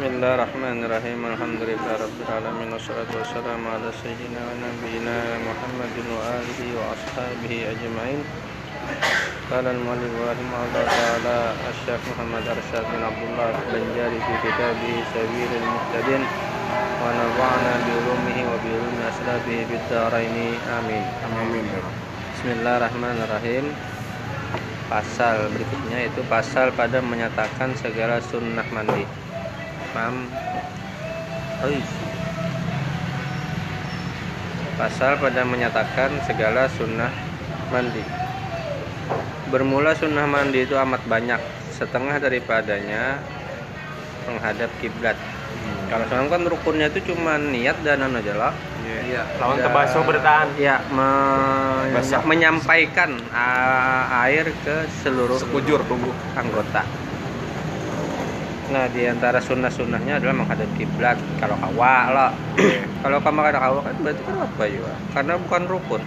Bismillahirrahmanirrahim. Alhamdulillahirabbil alamin wassalatu wassalamu ala sayyidina wa nabiyyina Muhammadin wa alihi wa ashabihi ajmain. Ta'ala Muhammad Arsyad bin fi kitabih wa wa. Amin. Amin. Bismillahirrahmanirrahim. Pasal berikutnya itu pasal pada menyatakan segala sunnah mandi. Oi. Pasal pada menyatakan segala sunnah mandi. Bermula sunnah mandi itu amat banyak. Setengah daripadanya menghadap kiblat. Kalau sekarang kan rukunnya itu cuma niat dan anu aja lah. Iya. Lawan Ya. tebaso bertahan. Ya, me- Basah. menyampaikan uh, air ke seluruh Sekujur tunggu. anggota. Nah, di antara sunnah-sunnahnya adalah menghadap kiblat. Kalau hawa lah. Kalau kamu ada hawa kan berarti kan apa ya? Karena bukan rukun.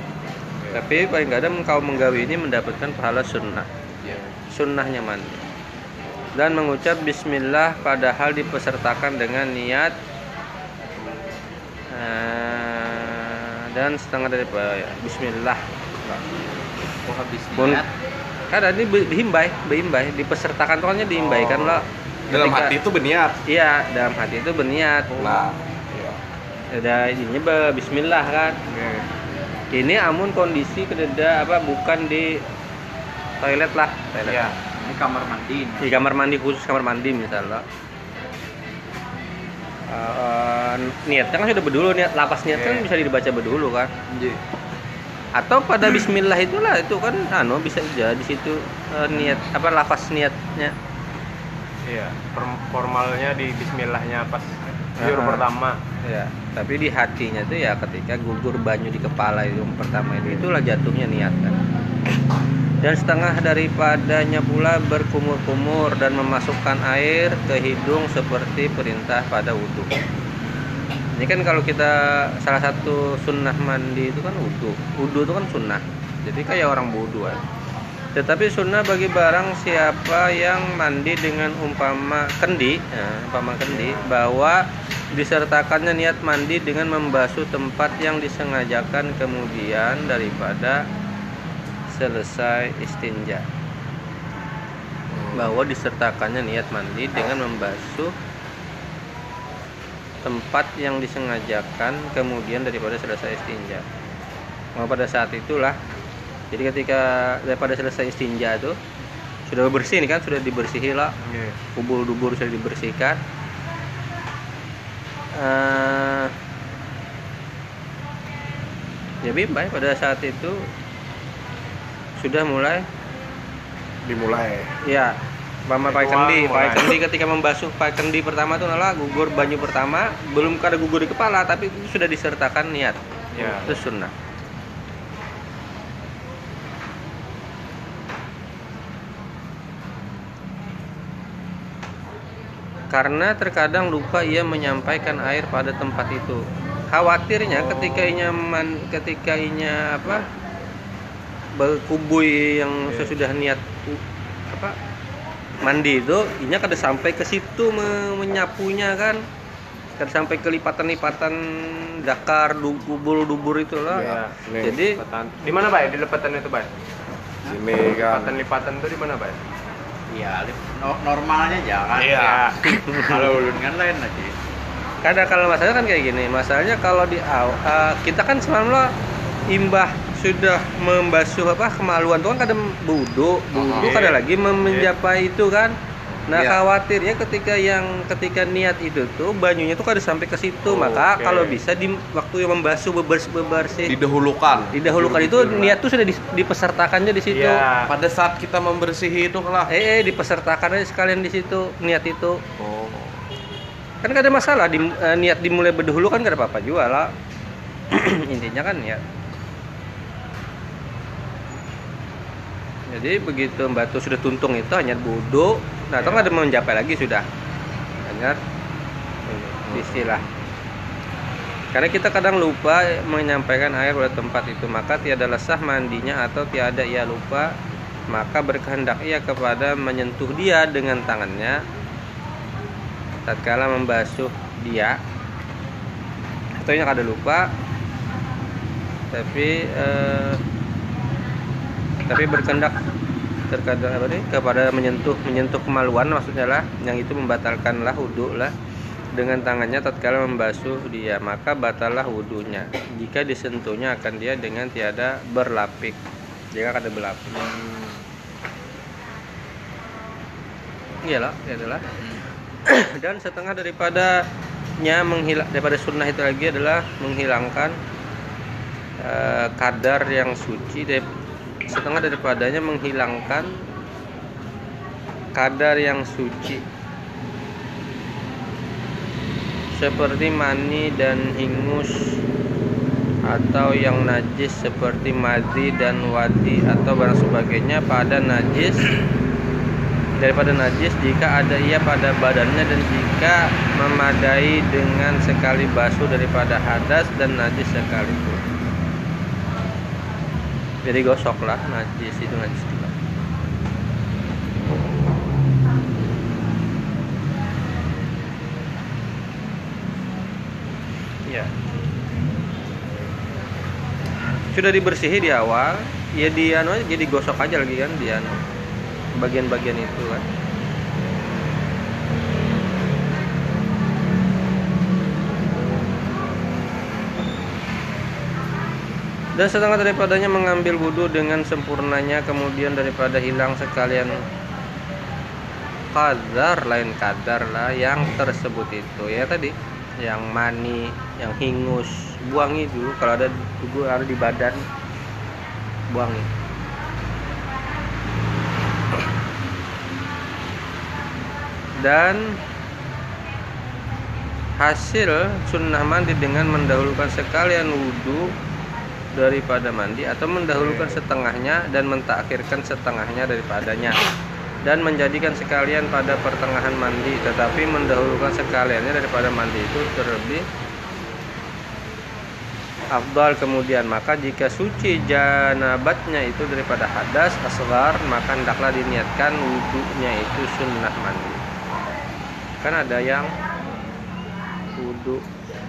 Tapi paling nggak ada kau menggawi ini mendapatkan pahala sunnah. Iya. Sunnahnya mandi. Dan mengucap bismillah padahal dipesertakan dengan niat eh, dan setengah dari ya, bismillah. Oh habis Pun kan ini dihimbai, dihimbai, dipesertakan tuh kan dihimbaikan Oh. lah. Dalam Ketika- hati itu berniat. Iya, dalam hati itu berniat. Nah. Iya. Ada ininya be- bismillah kan. Ini amun kondisi kededa apa bukan di toilet lah, toilet. Iya. Ini kamar mandi. Di kamar mandi khusus kamar mandi misalnya. Eh, niatnya kan sudah berdulu niat lapas niat kan Iya. bisa dibaca berdulu kan Iya. atau pada Bismillah itulah itu kan anu bisa aja di situ eh, niat apa lafaz niatnya Iya. Form- Formalnya di Bismillahnya pas jur Ah. pertama. ya tapi di hatinya tuh ya ketika gugur banyu di kepala itu yang pertama itu itulah jatuhnya niat kan dan setengah daripadanya pula berkumur-kumur dan memasukkan air ke hidung seperti perintah pada wudhu ini kan kalau kita salah satu sunnah mandi itu kan wudhu wudhu itu kan sunnah jadi kayak orang wudhu kan tetapi sunnah bagi barang siapa yang mandi dengan umpama kendi ya, umpama kendi bahwa disertakannya niat mandi dengan membasuh tempat yang disengajakan kemudian daripada selesai istinja. Bahwa disertakannya niat mandi dengan membasuh tempat yang disengajakan kemudian daripada selesai istinja. Mau pada saat itulah jadi ketika daripada selesai istinja itu sudah bersih nih kan sudah dibersihi lah Iya. kubur dubur sudah dibersihkan Eh, ya bimbai pada saat itu sudah mulai Dimulai. ya Mama pakai kendi, pakai kendi ketika membasuh pakai kendi pertama tuh nala gugur banyu pertama belum ada gugur di kepala tapi itu sudah disertakan niat Ya. itu sunnah karena terkadang lupa ia menyampaikan air pada tempat itu khawatirnya ketika inya man, ketika inya apa berkubui yang Iya. sesudah niat apa mandi itu inya kada sampai ke situ me- menyapunya kan kada sampai ke lipatan-lipatan dakar du- dubur-dubur itu lah Iya. Nih. jadi Lipatan. Di mana, Bay? Di lipatan itu, kan. Lipatan-lipatan itu di mana, Bay? Iya, lip- no- normalnya jangan. Iya. Kalau ulun kan lain lagi. Kadang kalau masalahnya kan kayak gini, masalahnya kalau di eh, kita kan semalam imbah sudah membasuh apa kemaluan tuh kan kadang budu, budu Iya. kada lagi mem- mencapai itu kan. Nah Iya. khawatirnya ketika yang ketika niat itu tuh banyunya tuh kada sampai ke situ, maka Oke. kalau bisa di waktu yang membasuh bebersih bebersih Didahulukan. didahulukan itu niat tuh sudah di- dipesertakannya di situ. Iya. Pada saat kita membersihi itu lah. Eh, eh dipesertakan aja sekalian di situ niat itu. Oh. kan gak ada masalah di, eh, niat dimulai berdahulu kan gak ada apa-apa juga lah intinya kan niat jadi begitu batu sudah tuntung itu hanya budu nah nggak ada mencapai lagi sudah. Ini, istilah. Karena kita kadang lupa menyampaikan air pada tempat itu maka tiada lesah mandinya atau tiada ia lupa maka berkehendak ia kepada menyentuh dia dengan tangannya. Tatkala membasuh dia atau yang kada lupa tapi eh, tapi berkendak terkadang apa nih kepada menyentuh menyentuh kemaluan maksudnya lah yang itu membatalkanlah wudhu lah. Dengan tangannya tatkala membasuh dia maka batalah wudhunya. Jika disentuhnya akan dia dengan tiada berlapik. Jika kada berlapik. Iyalah ya adalah dan setengah daripadanya menghilang daripada sunnah itu lagi adalah menghilangkan eh, kadar yang suci dari- setengah daripadanya menghilangkan kadar yang suci. Seperti mani dan hingus atau yang najis seperti madi dan wadi atau barang sebagainya pada najis daripada najis jika ada ia pada badannya dan jika memadai dengan sekali basuh daripada hadas dan najis sekalipun jadi gosok lah najis itu najis juga ya sudah dibersihi di awal ya di anu jadi gosok aja lagi kan di anu bagian-bagian itu kan dan setengah daripadanya mengambil wudhu dengan sempurnanya kemudian daripada hilang sekalian kadar lain kadar lah yang tersebut itu. Ya tadi yang mani yang hingus buangi dulu kalau ada dulu ada di badan buangi dan hasil sunnah mandi dengan mendahulukan sekalian wudhu daripada mandi atau mendahulukan setengahnya dan mentakhirkan setengahnya daripadanya. Dan menjadikan sekalian pada pertengahan mandi tetapi mendahulukan sekaliannya daripada mandi itu terlebih afdal. Kemudian maka jika suci janabatnya itu daripada hadas asgar maka hendaklah diniatkan wudhunya itu sunnah mandi. Kan ada yang wudhu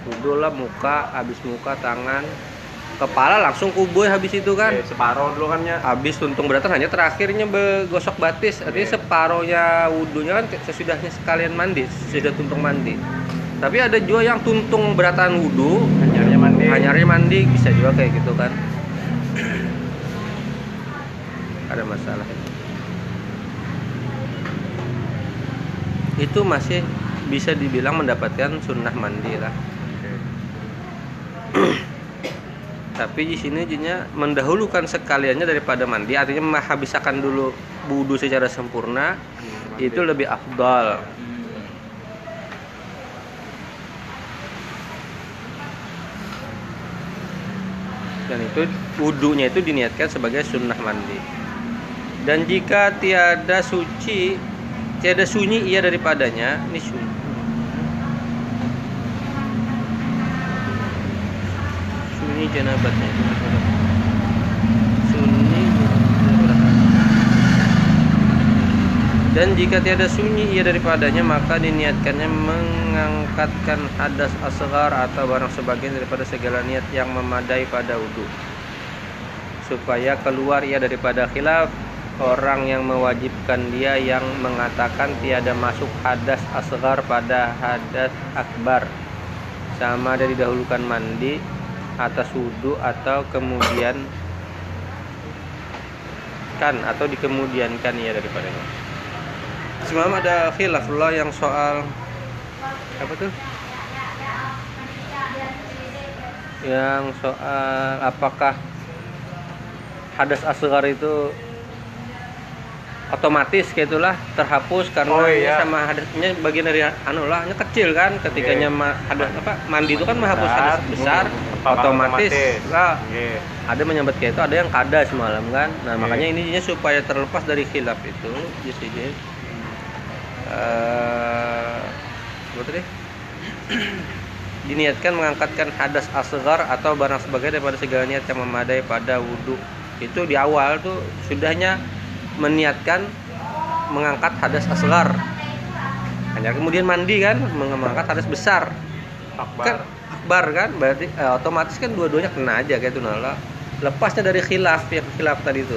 wudhu lah muka habis muka tangan kepala langsung kuboy habis itu kan. Eh, separuh dulu kan ya. habis tuntung beratan hanya terakhirnya begosok batis. Artinya Iya. separohnya wudhunya kan sesudahnya sekalian mandi sudah tuntung mandi. Tapi ada juga yang tuntung beratan wudhu Hanyarnya mandi. hanyarnya mandi bisa juga kayak gitu kan. Ada masalah. Itu itu masih bisa dibilang mendapatkan sunnah mandi lah tapi di sini jadinya mendahulukan sekaliannya daripada mandi. Artinya menghabiskan dulu wudhu secara sempurna itu lebih afdal. Dan itu wudhunya itu diniatkan sebagai sunnah mandi. Dan jika tiada suci tiada sunyi ia daripadanya ini sunyi sunyi janabatnya sunyi dan jika tiada sunyi ia daripadanya maka diniatkannya mengangkatkan hadas asgar atau barang sebagian daripada segala niat yang memadai pada wudhu supaya keluar ia daripada khilaf orang yang mewajibkan dia yang mengatakan tiada masuk hadas asgar pada hadas akbar. Sama ada didahulukan mandi atas wudhu atau kemudian kan atau dikemudiankan ia daripadanya semalam ada khilaf lah yang soal apa tuh? Yang soal apakah hadas asgar itu otomatis kayak itulah terhapus karena Oh, ini iya. sama hadasnya bagian dari anu lah nya kecil kan ketikanya ma- hadas apa mandi itu kan menghapus hadas besar. Apakah otomatis, otomatis? lah. Iya. ada menyambat kayak itu ada yang kada semalam kan? Nah Iya. makanya ininya supaya terlepas dari khilaf itu jadi jadi eh apa tadi diniatkan mengangkatkan hadas asgar atau barang sebagainya daripada segala niat yang memadai pada wudhu. Itu di awal tuh sudahnya meniatkan mengangkat hadas asgar makanya kemudian mandi kan? Mengangkat hadas besar. Akbar. kan akbar kan berarti eh, otomatis kan dua-duanya kena aja kayak itu nala lepasnya dari khilaf ya khilaf tadi itu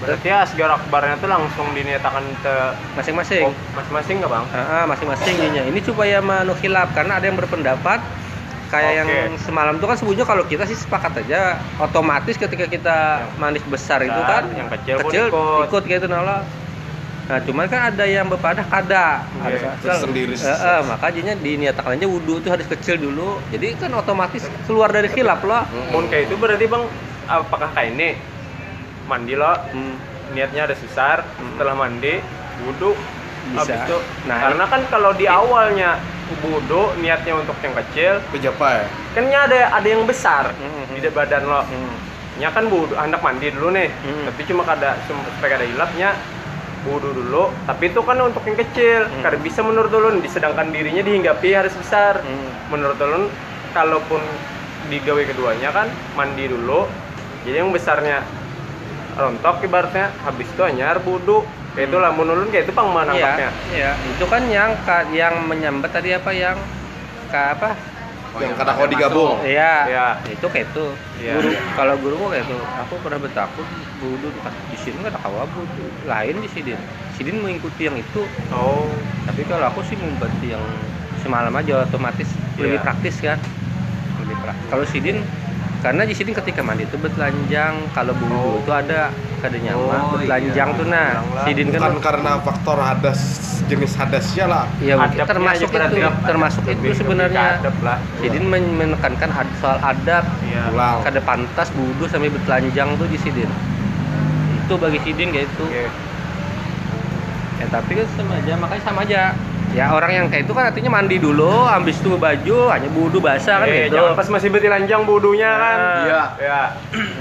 Berarti asgar akbarnya tuh langsung dinyatakan ke masing-masing oh, masing-masing nggak bang? Ah, masing-masing ininya. Ini supaya manu khilaf karena ada yang berpendapat kayak yang Oke. semalam itu kan sebetulnya kalau kita sih sepakat aja otomatis ketika kita manis besar itu Besar, kan yang kecil kecil ikut. ikut kayak itu nala. Nah, cuman kan ada yang berpadah kada. Oke. Ada Tersendiri. Eh, eh, maka jadinya diniatakan aja wudhu itu harus kecil dulu. Jadi kan otomatis keluar dari khilaf loh. Mun kayak itu berarti bang, apakah kayak ini mandi lo Hmm. niatnya ada besar, setelah mandi wudhu Bisa. habis itu Nah, karena kan kalau di awalnya wudhu niatnya untuk yang kecil Pejapai. kan nya ada ada yang besar Hmm. di badan lo Hmm. nya kan wudhu hendak mandi dulu nih Hmm. tapi cuma kada cuma supaya kada hilapnya wudhu dulu tapi itu kan untuk yang kecil Hmm. kada bisa menurut ulun disedangkan dirinya dihinggapi harus besar Hmm. menurut ulun kalaupun digawe keduanya kan mandi dulu jadi yang besarnya rontok ibaratnya habis itu anyar wudhu kayak itulah menurut ulun kayak itu pang Iya, menangkapnya iya. Itu kan yang yang menyambat tadi apa yang ke apa? Yang kata kau digabung. Iya. Iya. Itu kayak itu. Iya. Guru kalau guru gua kayak itu. Aku pernah bertakut wudhu di sini nggak ada kawa wudhu. Lain di sini. Sidin mengikuti yang itu. oh Tapi kalau aku sih mengikuti yang semalam aja otomatis lebih Iya. praktis kan. Lebih praktis. Kalau Sidin karena di sini ketika mandi itu bertelanjang, kalau wudhu Oh. itu ada kada nyaman, Oh, bertelanjang iya. tuh nah. Sidin kan Bukan karena faktor hadas jenis hadasnya lah. Ya Adabnya termasuk itu, ya, termasuk lebih- itu lebih sebenarnya. adab lah men- menekankan ad- soal adab, iya Pulang. kada pantas wudhu sampai bertelanjang tuh di sidin. Itu bagi sidin kayak itu. Oke. Ya tapi kan sama aja, makanya sama aja. Ya orang yang kayak itu kan artinya mandi dulu, habis itu baju, hanya wudhu basah kan Eh, gitu. jangan pas masih bertelanjang budunya kan Nah. Iya. ya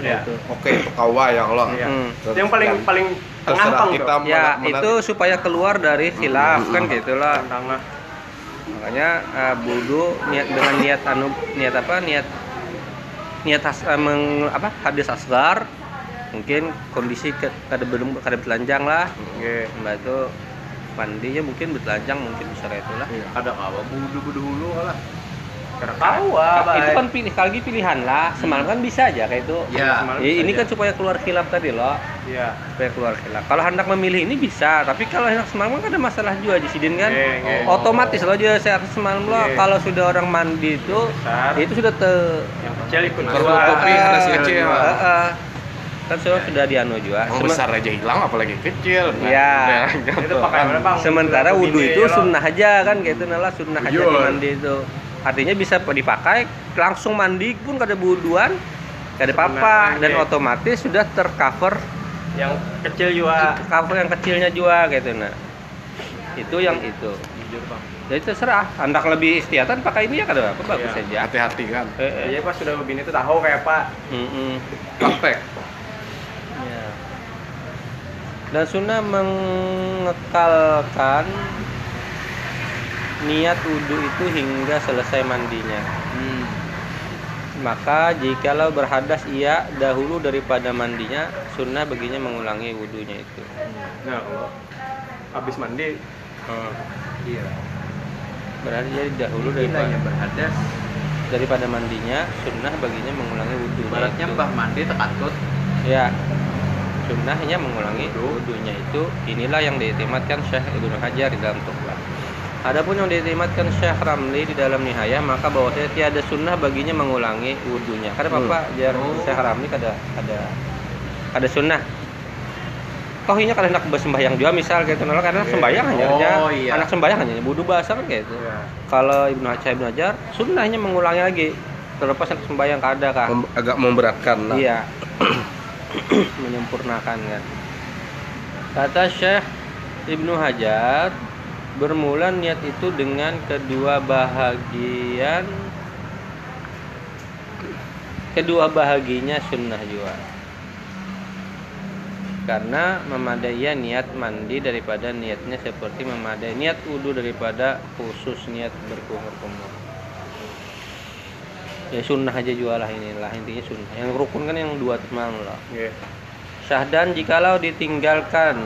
ya Gitu. Oke, itu kawa ya Allah. Iya. Hmm. yang paling paling tengah Terserah kita tuh Ya itu supaya keluar dari khilaf Hmm. kan gitulah. tengah makanya uh, wudhu niat dengan niat anu niat apa niat niat has, eh, meng, apa hadis asgar mungkin kondisi kada belum kada bertelanjang lah Oke. mbak itu mandinya mungkin bertelanjang mungkin bisa kayak itulah Ada kawa budu budu hulu lah. Karena tahu ah, itu kan pilih kali lagi pilihan lah semalam kan bisa aja kayak itu Ya. Ya, ini kan aja. supaya keluar khilaf tadi loh Iya. supaya keluar khilaf kalau hendak memilih ini bisa tapi kalau hendak semalam kan ada masalah juga di sidin kan Oke, oke. otomatis loh aja saya semalam loh Oke. kalau sudah orang mandi itu Besar. itu sudah te Yang kecil ikut keluar. Tapi Ah, ada si kecil. Kan sudah sudah dianu juga Mau Sema- besar aja hilang apalagi kecil. Iya. Itu pakai mana bang? sementara Sudah wudhu itu ya, sunnah aja kan gitu nala sunnah aja di mandi itu artinya bisa dipakai langsung mandi pun kada buduan kada apa-apa Sunnah dan aja. otomatis sudah tercover Yang kecil juga. cover yang kecilnya juga gitu nah itu yang itu Jujur bang. jadi terserah hendak lebih istiatan pakai ini ya kada apa bagus Iya. saja Hati-hati kan. Eh, eh. Iya pas sudah begini tuh tahu kayak apa. Mm-mm. Praktek. Dan sunnah mengekalkan niat wudhu itu hingga selesai mandinya. Hmm. Maka jikalau berhadas ia dahulu daripada mandinya, sunnah baginya mengulangi wudhunya itu. Nah kalau habis mandi Iya. Berarti jadi dahulu daripada berhadas. daripada mandinya, sunnah baginya mengulangi wudhunya Baratnya itu. bah mandi tekatut. Ya, sunnahnya mengulangi Wudhu. wudhunya itu inilah yang diiktimatkan Syekh Ibnu Hajar di dalam Tuhfah. Adapun yang diiktimatkan Syekh Ramli di dalam Nihayah maka bahwasanya tiada sunnah baginya mengulangi wudhunya. Karena Hmm. Bapak jar Oh. Syekh Ramli ada ada ada sunnah. Toh ini kalau hendak bersembahyang juga misal gitu nolak karena Oke. sembahyang hanya Oh, iya. anak sembahyang hanya wudhu bahasa kan gitu. Iya. Kalau Ibnu Hajar Ibnu Hajar sunnahnya mengulangi lagi terlepas hendak sembahyang kada kah? Agak memberatkan. Nah. Iya. Menyempurnakan kan. Kata Syekh Ibnu Hajar, bermula niat itu dengan kedua bahagian kedua bahaginya sunnah juga. Karena memadainya niat mandi daripada niatnya seperti memadai niat wudhu daripada khusus niat berkumur-kumur. Ya sunnah aja jualah inilah intinya sunnah. Yang rukun kan yang dua teman lah. Iya. Syahdan jikalau ditinggalkan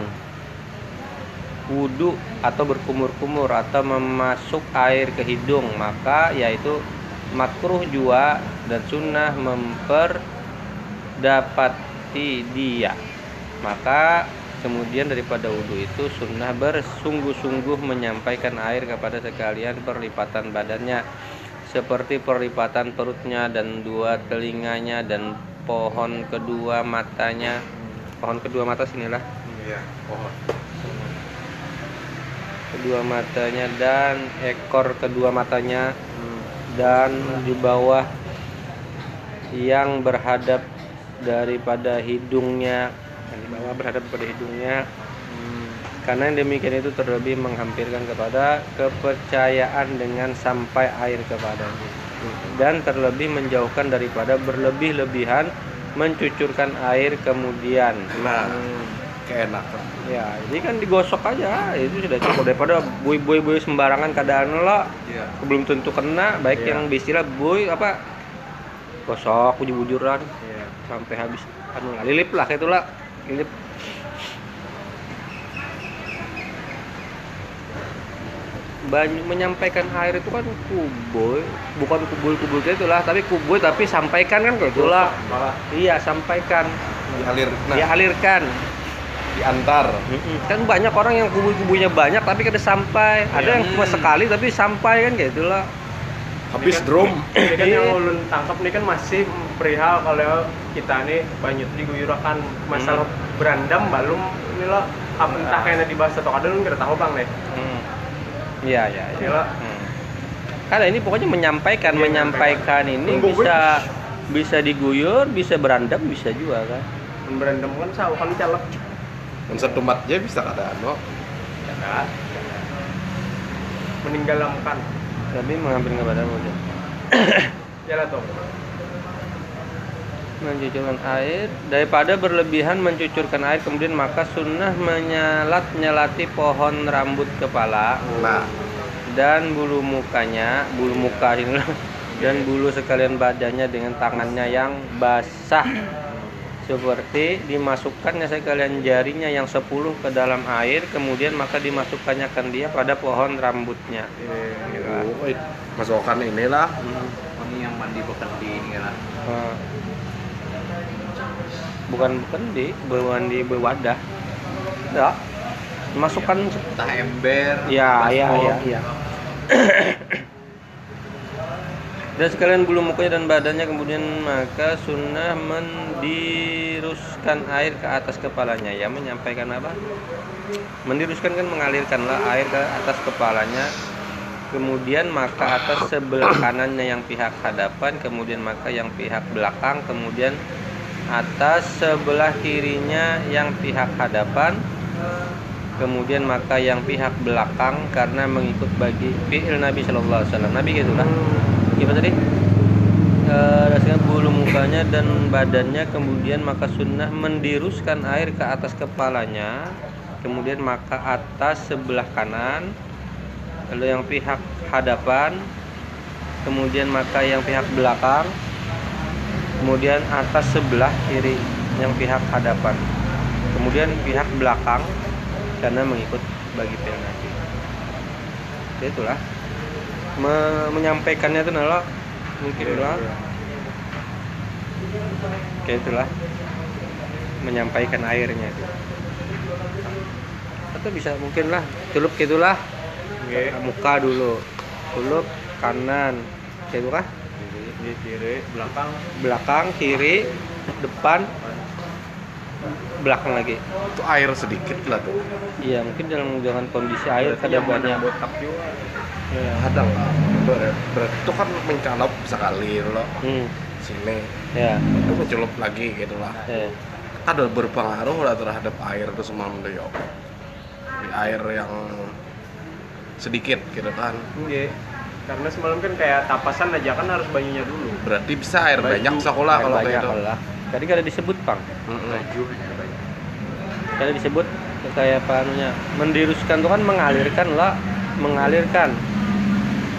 wudhu atau berkumur-kumur atau memasuk air ke hidung maka yaitu makruh jua dan sunnah memperdapati dia maka kemudian daripada wudhu itu sunnah bersungguh-sungguh menyampaikan air kepada sekalian perlipatan badannya seperti perlipatan perutnya dan dua telinganya dan pohon kedua matanya. Pohon kedua mata sinilah. Iya, pohon. kedua matanya dan ekor kedua matanya. Dan di bawah yang berhadap daripada hidungnya. Yang di bawah berhadap pada hidungnya karena yang demikian itu terlebih menghampirkan kepada kepercayaan dengan sampai air kepadanya dan terlebih menjauhkan daripada berlebih-lebihan mencucurkan air kemudian Nah, keenakan. Ya, jadi kan digosok aja, itu sudah cukup daripada buih-buih-buih sembarangan keadaan lo Iya. belum tentu kena, baik Iya. yang istilah buih apa gosok bujur-bujuran Iya. sampai habis anu lah, lilip lah kayak itulah lilip banyak menyampaikan air itu kan kuboy bukan kayak itulah tapi kuboy tapi sampaikan kan kayak itulah iya sampaikan Dialir, nah, ya alirkan diantar. Mm-mm. Kan banyak orang yang kubu-kubunya banyak tapi kada sampai. Ada yang cuma sekali tapi sampai kan kayak itulah. Habis kan- drum. Ini kan Iya. yang ulun tangkap nih kan masih perihal kalau kita nih banyak diguyurakan masalah berandam belum ini lah apa entah kayaknya dibahas atau kadang lu nggak tahu bang nih Hmm. Iya, iya, iya. Gila. Hmm. Karena ini pokoknya menyampaikan, Iya, menyampaikan ini Tunggu, bisa bisa diguyur, bisa berandam, bisa juga kan. berandam kan sawo kan calak Dan setumat aja bisa kada anu. ya kan meninggalamkan Tapi mengambil kepada ya lah tuh Mencucurkan air daripada berlebihan mencucurkan air kemudian maka sunnah menyalat nyelati pohon rambut kepala Nah, dan bulu mukanya, bulu muka ini dan bulu sekalian badannya dengan tangannya yang basah. Seperti dimasukkannya sekalian jarinya yang 10 ke dalam air, kemudian maka dimasukkannya kan dia pada pohon rambutnya. Iya. oh, eh, masukkan inilah. Oh, ini yang mandi bekendi ini lah. Eh, bukan bukan di bukan di berwadah. Ya. Masukkan Entah ember. Ya, ya, ya, ya. Dan sekalian bulu mukanya dan badannya kemudian maka sunnah mendiruskan air ke atas kepalanya ya menyampaikan apa? Mendiruskan kan mengalirkanlah air ke atas kepalanya kemudian maka atas sebelah kanannya yang pihak hadapan kemudian maka yang pihak belakang kemudian atas sebelah kirinya yang pihak hadapan kemudian maka yang pihak belakang karena mengikut bagi fi'il Nabi Shallallahu Alaihi Wasallam. Nabi gitulah gimana tadi? Eh, dasarnya bulu mukanya dan badannya kemudian maka sunnah mendiruskan air ke atas kepalanya kemudian maka atas sebelah kanan lalu yang pihak hadapan kemudian maka yang pihak belakang kemudian atas sebelah kiri yang pihak hadapan. Kemudian pihak belakang karena mengikut bagi Ya itulah. Me- menyampaikannya itu adalah mungkin lah kayak itulah. Menyampaikan airnya itu. Atau bisa mungkin lah celup gitulah. Oke. muka dulu. Celup kanan. Kayak itu kah di kiri belakang belakang kiri depan belakang lagi Itu air sedikit lah tuh. iya mungkin dalam dengan kondisi air mana banyak botak juga Iya. Ada lah. Berarti itu kan mencalup sekali loh hmm. sini. ya Itu mencelup lagi gitu lah. ya Ada berpengaruh lah terhadap air itu semua. Di air yang sedikit gitu kan. Iya. Karena semalam kan kayak tapasan aja kan harus banyunya dulu. Berarti bisa air Baju. banyak sekolah Air kalau banyak kayak itu. lah tadi kada disebut pang. Baju ya kada disebut kayak apa anunya mendiruskan tuh kan mengalirkan lah mengalirkan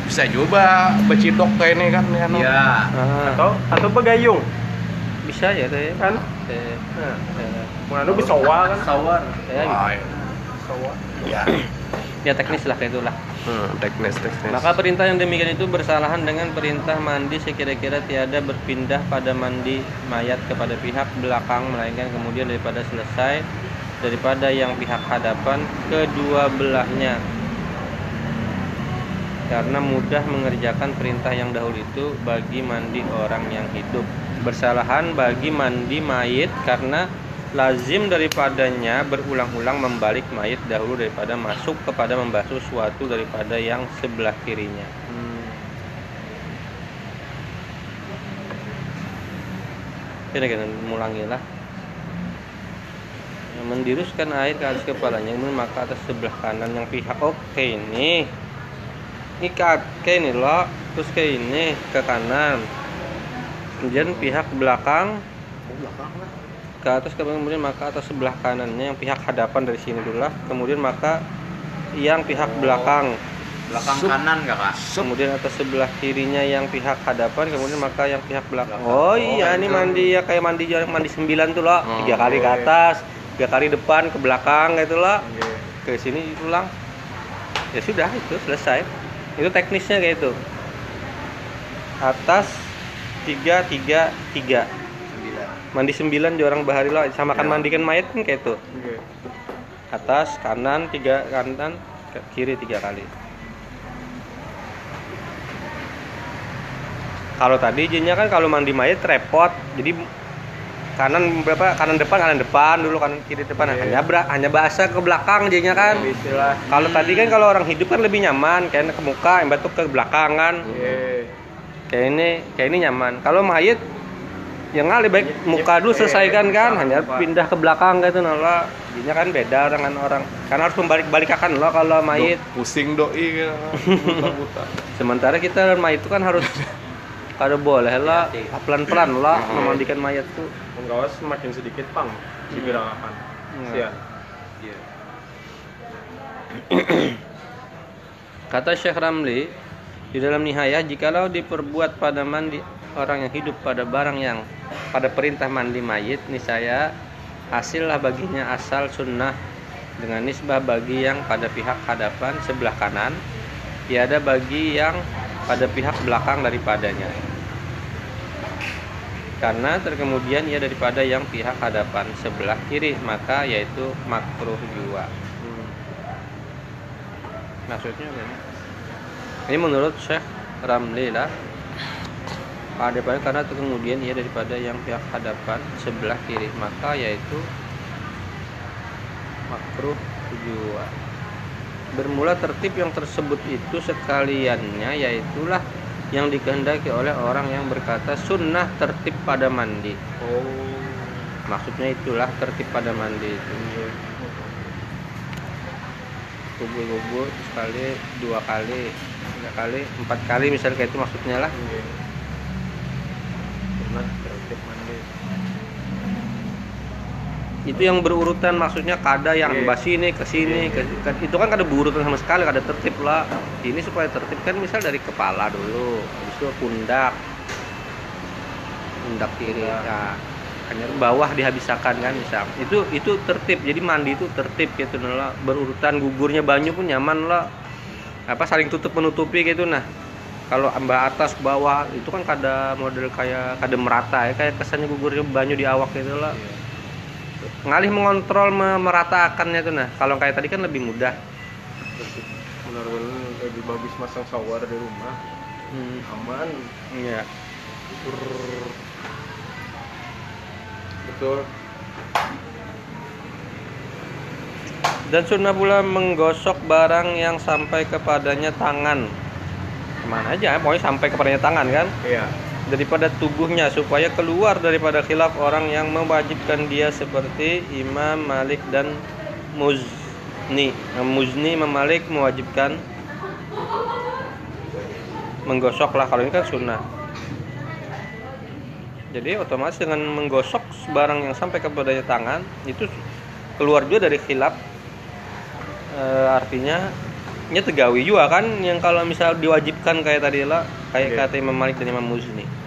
Bisa juga becidok kayak ini kan ya. no? Iya. Ah, Atau atau begayung bisa ya tuh ya kan? Eh, Nah, eh, mana bisa kan? Sawar. ya, gitu. Ya ya teknis lah kayak itulah hmm, teknis teknis Maka perintah yang demikian itu bersalahan dengan perintah mandi sekira-kira tiada berpindah pada mandi mayat kepada pihak belakang melainkan kemudian daripada selesai daripada yang pihak hadapan kedua belahnya. Karena mudah mengerjakan perintah yang dahulu itu bagi mandi orang yang hidup. Bersalahan bagi mandi mayit karena lazim daripadanya berulang-ulang membalik mayit dahulu daripada masuk kepada membasuh suatu daripada yang sebelah kirinya. Kira kira mulangi lah. Yang mendiruskan air ke atas kepalanya maka atas sebelah kanan yang pihak. Oke ini. Ini kakek ini loh terus ke ini ke kanan. Kemudian pihak belakang ke atas kemudian maka atas sebelah kanannya yang pihak hadapan dari sini dulu lah. Kemudian maka yang pihak belakang. Belakang Sup. kanan kakak. kemudian atas sebelah kirinya yang pihak hadapan kemudian maka yang pihak belakang Belakang. oh Oh, iya ini mandi ya kayak mandi yang mandi sembilan tuh loh Oh, tiga kali ke atas tiga kali depan ke belakang gitu loh ke sini ulang. Ya sudah itu selesai. Itu teknisnya kayak itu. Atas tiga tiga tiga. Mandi sembilan di orang bahari loh sama kan Ya. mandikan mayat kan kayak itu Iya. atas kanan tiga kanan kiri tiga kali kalau tadi izinnya kan kalau mandi mayat repot jadi kanan berapa kanan depan kanan depan dulu kanan kiri depan Iya. hanya bra- hanya bahasa ke belakang jadinya kan Istilah. kalau tadi kan kalau orang hidup kan lebih nyaman kayak ke muka yang batu ke belakang kan Iya. kayak ini kayak ini nyaman kalau mayat yang ngali baik. Muka dulu Iya, selesaikan kan hanya depan. pindah ke belakang gitu nala jadinya kan beda dengan orang. Karena harus membalik balikan lo kalau mayat Do- pusing doi kan buta-buta sementara kita mayat itu kan harus kada boleh lah. Hati-hati. pelan-pelan lah memandikan mayat tuh. Penggawas semakin sedikit pang digerakkan. Hmm. Iya. Iya. Kata Syekh Ramli di dalam nihayah jikalau diperbuat pada mandi orang yang hidup pada barang yang pada perintah mandi mayit niscaya hasillah baginya asal sunnah dengan nisbah bagi yang pada pihak hadapan sebelah kanan tiada bagi yang pada pihak belakang daripadanya. Karena terkemudian ia daripada yang pihak hadapan sebelah kiri maka yaitu makruh jua. Hmm. maksudnya ini menurut Syekh Ramli lah pada pada karena itu kemudian ia daripada yang pihak hadapan sebelah kiri maka yaitu makruh jua bermula tertib yang tersebut itu sekaliannya yaitulah yang dikehendaki oleh orang yang berkata sunnah tertib pada mandi Oh. maksudnya itulah tertib pada mandi itu Iya. kubur-kubur sekali dua kali tiga kali empat kali misalnya kayak itu maksudnya lah Iya. Pernah tertib mandi. Itu yang berurutan maksudnya kada yang Iya. basi ini ke sini ke, ke- itu kan kada berurutan sama sekali kada tertib lah. Ini supaya tertib kan misal dari kepala dulu habis itu pundak. Pundak kiri ya hanya bawah dihabisakan kan misal itu itu tertib jadi mandi itu tertib gitu lah. Berurutan gugurnya banyu pun nyaman lah. Apa saling tutup menutupi gitu nah. Kalau ambah atas bawah itu kan kada model kayak kada merata ya kayak kesannya gugurnya banyu di awak gitu lah ngalih mengontrol me- meratakannya tuh nah kalau kayak tadi kan lebih mudah. Benar-benar lebih bagus masang shower di rumah. hmm, Aman. iya Brrr. Betul. dan sunnah pula menggosok barang yang sampai kepadanya tangan ke mana aja pokoknya sampai kepadanya tangan kan Iya. Daripada tubuhnya supaya keluar daripada khilaf orang yang mewajibkan dia seperti Imam Malik dan Muzni. Nah, Muzni Imam Malik mewajibkan menggosok lah kalau ini kan sunnah. Jadi otomatis dengan menggosok barang yang sampai kepadanya tangan itu keluar juga dari khilaf. Eh, artinya ini tegawi juga kan yang kalau misal diwajibkan kayak tadi lah kayak Iya. kata Imam Malik dan Imam Muzni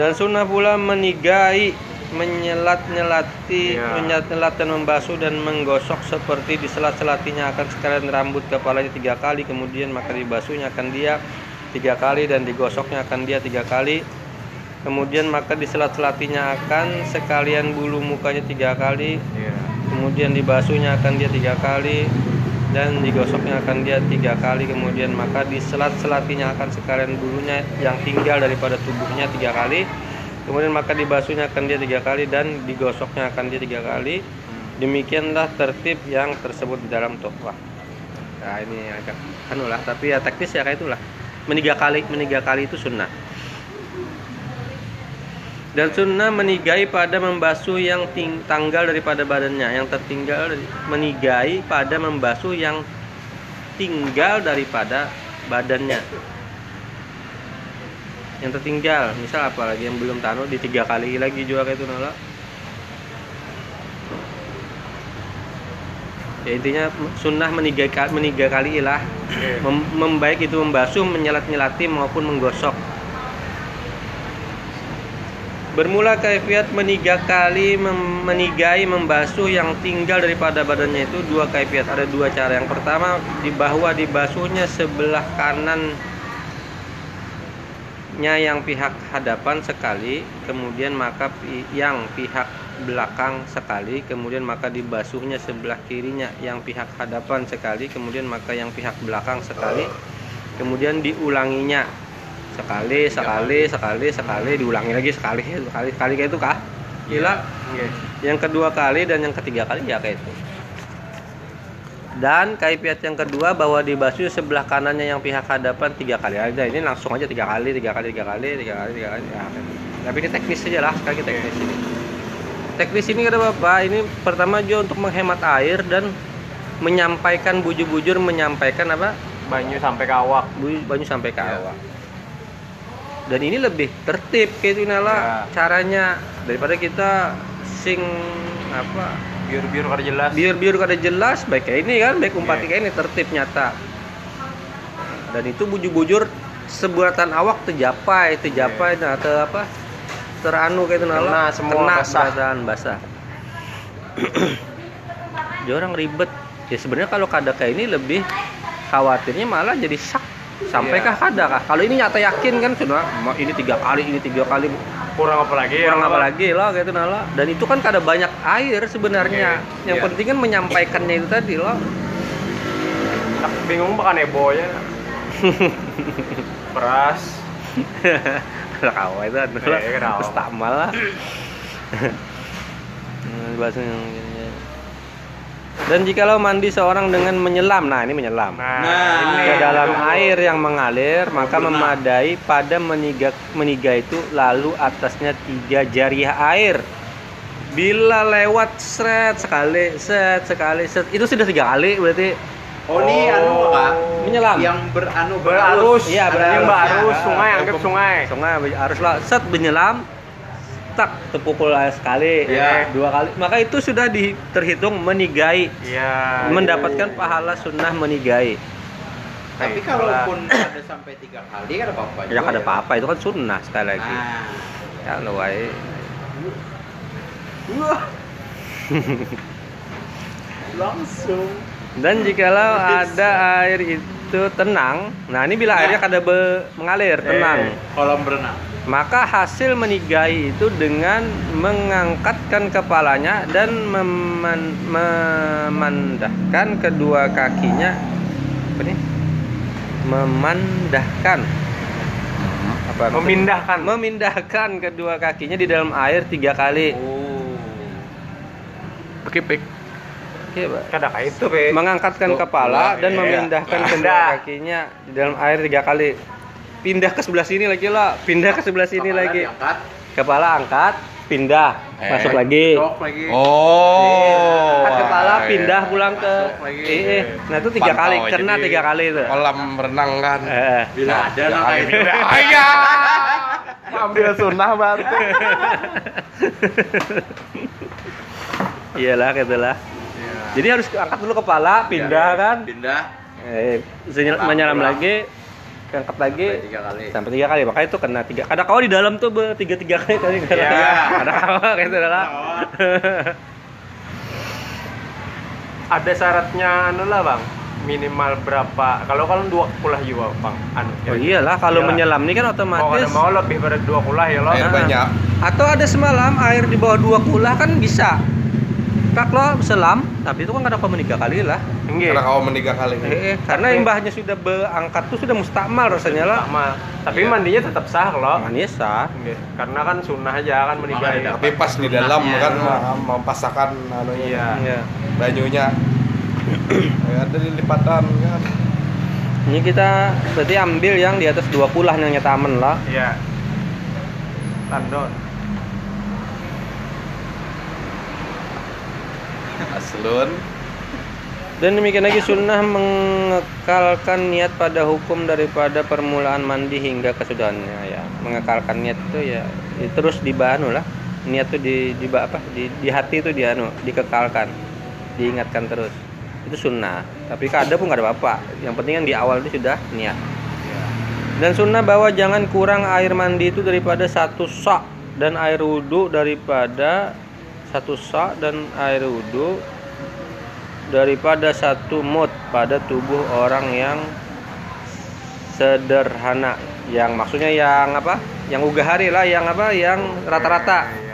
dan sunnah pula menigai menyelat-nyelati, Iya. menyelat-nyelat dan membasuh dan menggosok seperti diselat-selatinya akan sekalian rambut kepalanya tiga kali, kemudian maka dibasuhnya akan dia tiga kali dan digosoknya akan dia tiga kali. Kemudian maka diselat-selatinya akan sekalian bulu mukanya tiga kali, Iya. kemudian dibasuhnya akan dia tiga kali dan digosoknya akan dia tiga kali kemudian. Maka diselat-selatinya akan sekalian bulunya yang tinggal daripada tubuhnya tiga kali. Kemudian maka dibasuhnya akan dia tiga kali dan digosoknya akan dia tiga kali. Demikianlah tertib yang tersebut di dalam tohwah nah ini agak anu lah tapi ya teknis ya kayak itulah. Meniga kali meniga kali itu sunnah dan sunnah menigai pada membasuh yang ting- tanggal daripada badannya. Yang tertinggal menigai pada membasuh yang tinggal daripada badannya. Yang tertinggal misal apa lagi yang belum tanuh di tiga kali lagi kayak itu nala. Ya intinya sunnah meniga meniga kali lah Iya. Mem- membaik itu membasuh menyelat nyelati maupun menggosok Bermula kaifiat meniga kali mem- menigai membasuh yang tinggal daripada badannya itu dua kaifiat. Ada dua cara. Yang pertama di bahwa dibasuhnya sebelah kanannya yang pihak hadapan sekali, kemudian maka yang pihak belakang sekali, kemudian maka dibasuhnya sebelah kirinya yang pihak hadapan sekali, kemudian maka yang pihak belakang sekali, kemudian diulanginya sekali sekali sekali sekali diulangi lagi sekali sekali sekali kayak itu kah gila Iya. yang kedua kali dan yang ketiga kali ya kayak itu dan kaifiat yang kedua bahwa dibasuh sebelah kanannya yang pihak hadapan tiga kali aja ini langsung aja tiga kali tiga kali tiga kali tiga kali tiga kali ya, kayak gitu. tapi ini teknis aja lah sekali teknis ini teknis ini kata bapak ini pertama juga untuk menghemat air dan menyampaikan bujur-bujur menyampaikan apa Banyu sampai ke awak. Banyu sampai ke Ya. awak. Dan ini lebih tertib kayak itu Nala Ya. caranya daripada kita sing apa Biar-biar kada jelas. biar-biar kada jelas baik kayak ini kan baik umpat Iya. kayak ini tertib nyata. Dan itu bujur-bujur sebuatan awak terjapai, terjapai nah te apa teranu kayak itu Nala Kena semua basah. badan basah. Dia orang ribet. Ya sebenarnya kalau kada kayak ini lebih khawatirnya malah jadi sak sampai Iya. kah kada kah kalau ini nyata yakin kan sudah "Ma, ini tiga kali ini tiga kali Kurang apa lagi? kurang ya, apa lagi lah gitu nala dan itu kan kada banyak air sebenarnya Iya, yang iya. penting kan menyampaikannya itu tadi loh Tak bingung makan ebonya. Beras. kalau kawa itu anu lah Iya, lah bahasa yang dan jikalau mandi seorang dengan menyelam nah ini menyelam Nah, Nah, ini ke dalam tunggu. air yang mengalir maka Berenang. memadai pada meniga meniga itu lalu atasnya tiga jariah air bila lewat seret sekali set sekali set itu sudah tiga kali berarti Oh ini anu kak menyelam Yang beranu Berarus. Iya, berarus. yang berarus. Ya. Sungai anggap sungai. sungai harus lah set menyelam tak terpukul sekali. Iya. dua kali. Maka itu sudah di, terhitung menigai. Iya. mendapatkan pahala sunnah menigai. Tapi Nah, kalaupun ada sampai tiga kali kan ada apa-apa ya ada apa-apa. Itu kan sunnah sekali lagi. Nah. Ya lo wae Langsung. Dan jikalau ada air itu tenang, nah ini bila airnya kada be- mengalir tenang, Kolam berenang maka hasil menigai itu dengan mengangkatkan kepalanya dan meman- memandahkan kedua kakinya apa nih? Memandahkan apa? maksudnya? Memindahkan. Memindahkan kedua kakinya di dalam air tiga kali. Oh. Oke, Pak. Kada kayak itu, Pe. mengangkatkan Oh, kepala iya. dan memindahkan Ada. kedua kakinya di dalam air tiga kali. Pindah ke sebelah sini lagi lah, pindah ke sebelah sini Kepala lagi. diangkat, Kepala angkat, pindah, Eh. masuk lagi. Lagi Oh. Angkat kepala, iya. pindah pulang ke. Eh, eh. Nah itu tiga Pantau kali, kena tiga kali itu. Kolam renang kan. Eh. Bila Nah, ada kali. kayak gitu Iya. Ambil sunnah baru. Iyalah, gitulah. Jadi harus angkat dulu kepala, pindah Iya, kan. Pindah Eh, menyelam lagi, angkat lagi. Sampai tiga kali. sampai tiga kali makanya itu kena tiga. Ada kawa di dalam tuh tiga tiga kali tadi. Iya. ada kawa. Kayak itu adalah Ada syaratnya anu lah bang. Minimal berapa? Kalau kalau dua kulah juga bang. Anu oh iyalah kalau Iyalah. menyelam ini kan otomatis ada mau lebih dari dua kulah ya lo Air Ah. banyak. atau ada semalam air di bawah dua kulah kan bisa. Kak lo selam tapi itu kan nggak ada komen tiga kali lah enggak Karena kau meniga kali. eh, eh, karena Tapi- imbahnya sudah berangkat tuh sudah mustakmal rasanya lah sama tapi Iya. mandinya tetap sah lo Manisa Nggih. karena kan sunnah aja kan menikahi Makanya Tapi pas di dalam Sunnahnya. kan ma- mempasakan anunya. iya ya. Bajunya. Ya, ada lipatan kan. ini kita berarti ambil yang di atas dua kulah yang nyata aman lah iya tandon Aslun. Dan demikian lagi sunnah mengekalkan niat pada hukum daripada permulaan mandi hingga kesudahannya ya. Mengekalkan niat itu ya, ya terus dibanu lah. Niat itu di di apa? Di, di hati itu dianu, dikekalkan. Diingatkan terus. Itu sunnah. Tapi kada pun nggak ada apa-apa. Yang penting kan di awal itu sudah niat. Dan sunnah bahwa jangan kurang air mandi itu daripada satu sak dan air wudhu daripada satu sak dan air wudhu daripada satu mut pada tubuh orang yang sederhana. Yang maksudnya yang apa? Yang ugahari lah yang apa? Yang rata-rata. Iya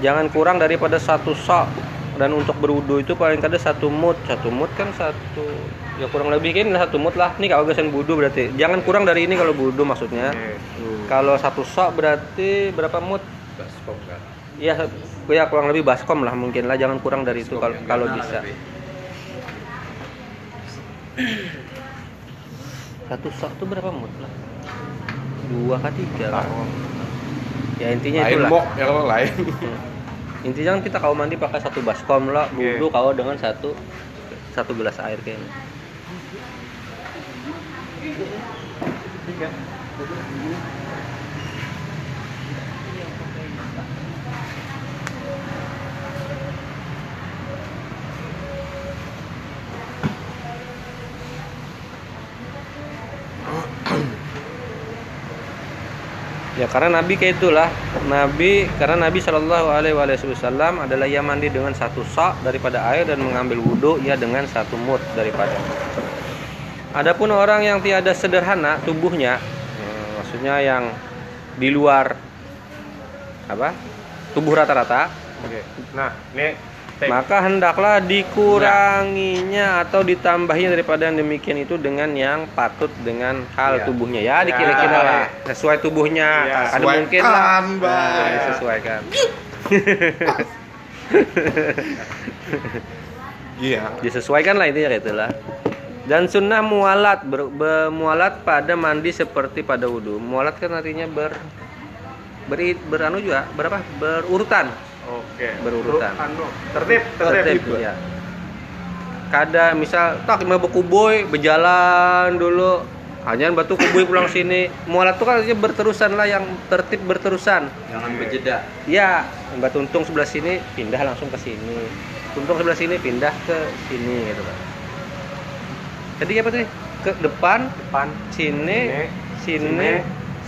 jangan kurang daripada satu sak dan untuk berwudu itu paling kada satu mut. Satu mut kan satu ya kurang lebih kan satu mut lah. Ini kalau gasan wudu berarti. Jangan kurang dari ini kalau wudu maksudnya. Kalau satu sak berarti berapa mut? Baskom kan. Ya ya kurang lebih baskom lah mungkin lah jangan kurang dari itu kalau bisa. lebih- satu sak itu berapa mut? Lah dua kah tiga? Lah ya intinya Lain itulah. Mok yang lain. Hmm. intinya kan kita kalau mandi pakai satu baskom lah Iya. wudhu kalau dengan satu satu gelas air kayaknya Ya karena Nabi kayak itulah Nabi karena Nabi Shallallahu Alaihi Wasallam adalah ia mandi dengan satu sak daripada air dan mengambil wudhu ia dengan satu mut daripada. Adapun orang yang tiada sederhana tubuhnya, eh, maksudnya yang di luar apa tubuh rata-rata, Oke. nah ini maka hendaklah dikuranginya atau ditambahinya daripada yang demikian itu dengan yang patut dengan hal Ya. tubuhnya. Ya Ya. dikira-kira lah. Sesuai tubuhnya. Ya. ada mungkin lah. Nah, disesuaikan Iya. disesuaikan lah intinya itulah dan sunnah mualat ber, be- mualat pada mandi seperti pada wudhu. Mualat kan artinya ber beri beranu juga berapa? Berurutan oke. Berurutan. Ru- anu tertib tertib, tertib ya. Kada misal tak mau berkuboy berjalan dulu. Hanya batu kuboy pulang sini. Mualat tuh kan artinya berterusan lah yang tertib berterusan. Jangan berjeda. ya mbak tuntung sebelah sini pindah langsung ke sini. Tuntung sebelah sini pindah ke sini gitu kan jadi apa tadi? Ke depan depan sini sini sini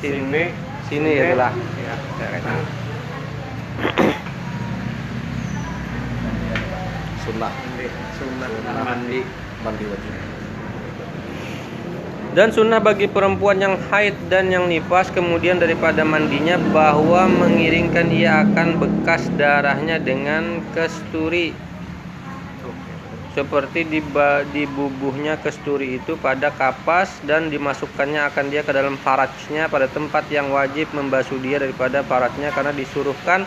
sini sini gitu lah ya. Ya, kayak gitu. Sunnah. sunnah Mandi. Mandi wajib. Dan sunnah bagi perempuan yang haid dan yang nifas kemudian daripada mandinya bahwa mengiringkan ia akan bekas darahnya dengan kesturi seperti di, di bubuhnya kesturi itu pada kapas dan dimasukkannya akan dia ke dalam farajnya pada tempat yang wajib membasuh dia daripada farajnya karena disuruhkan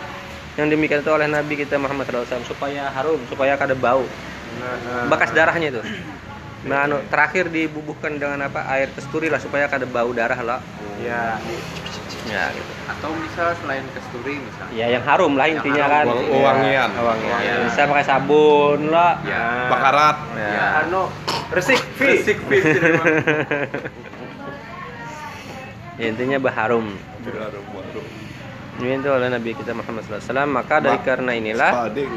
yang demikian itu oleh Nabi kita Muhammad SAW supaya harum supaya kada bau nah, nah. bekas darahnya itu nah anu, terakhir dibubuhkan dengan apa air kesturi lah supaya kada bau darah lah ya ya gitu Atau misal selain kesturi misalnya. ya yang harum lah Yang intinya harum. kan Wang- Ya, wangian. wangian. Ya. bisa pakai sabun lah Ya. Bakarat. ya. anu resik fi Resik fit. Ya, intinya berharum Baru, baru. Itu oleh Nabi kita Muhammad SAW maka dari Ma- karena inilah Spading.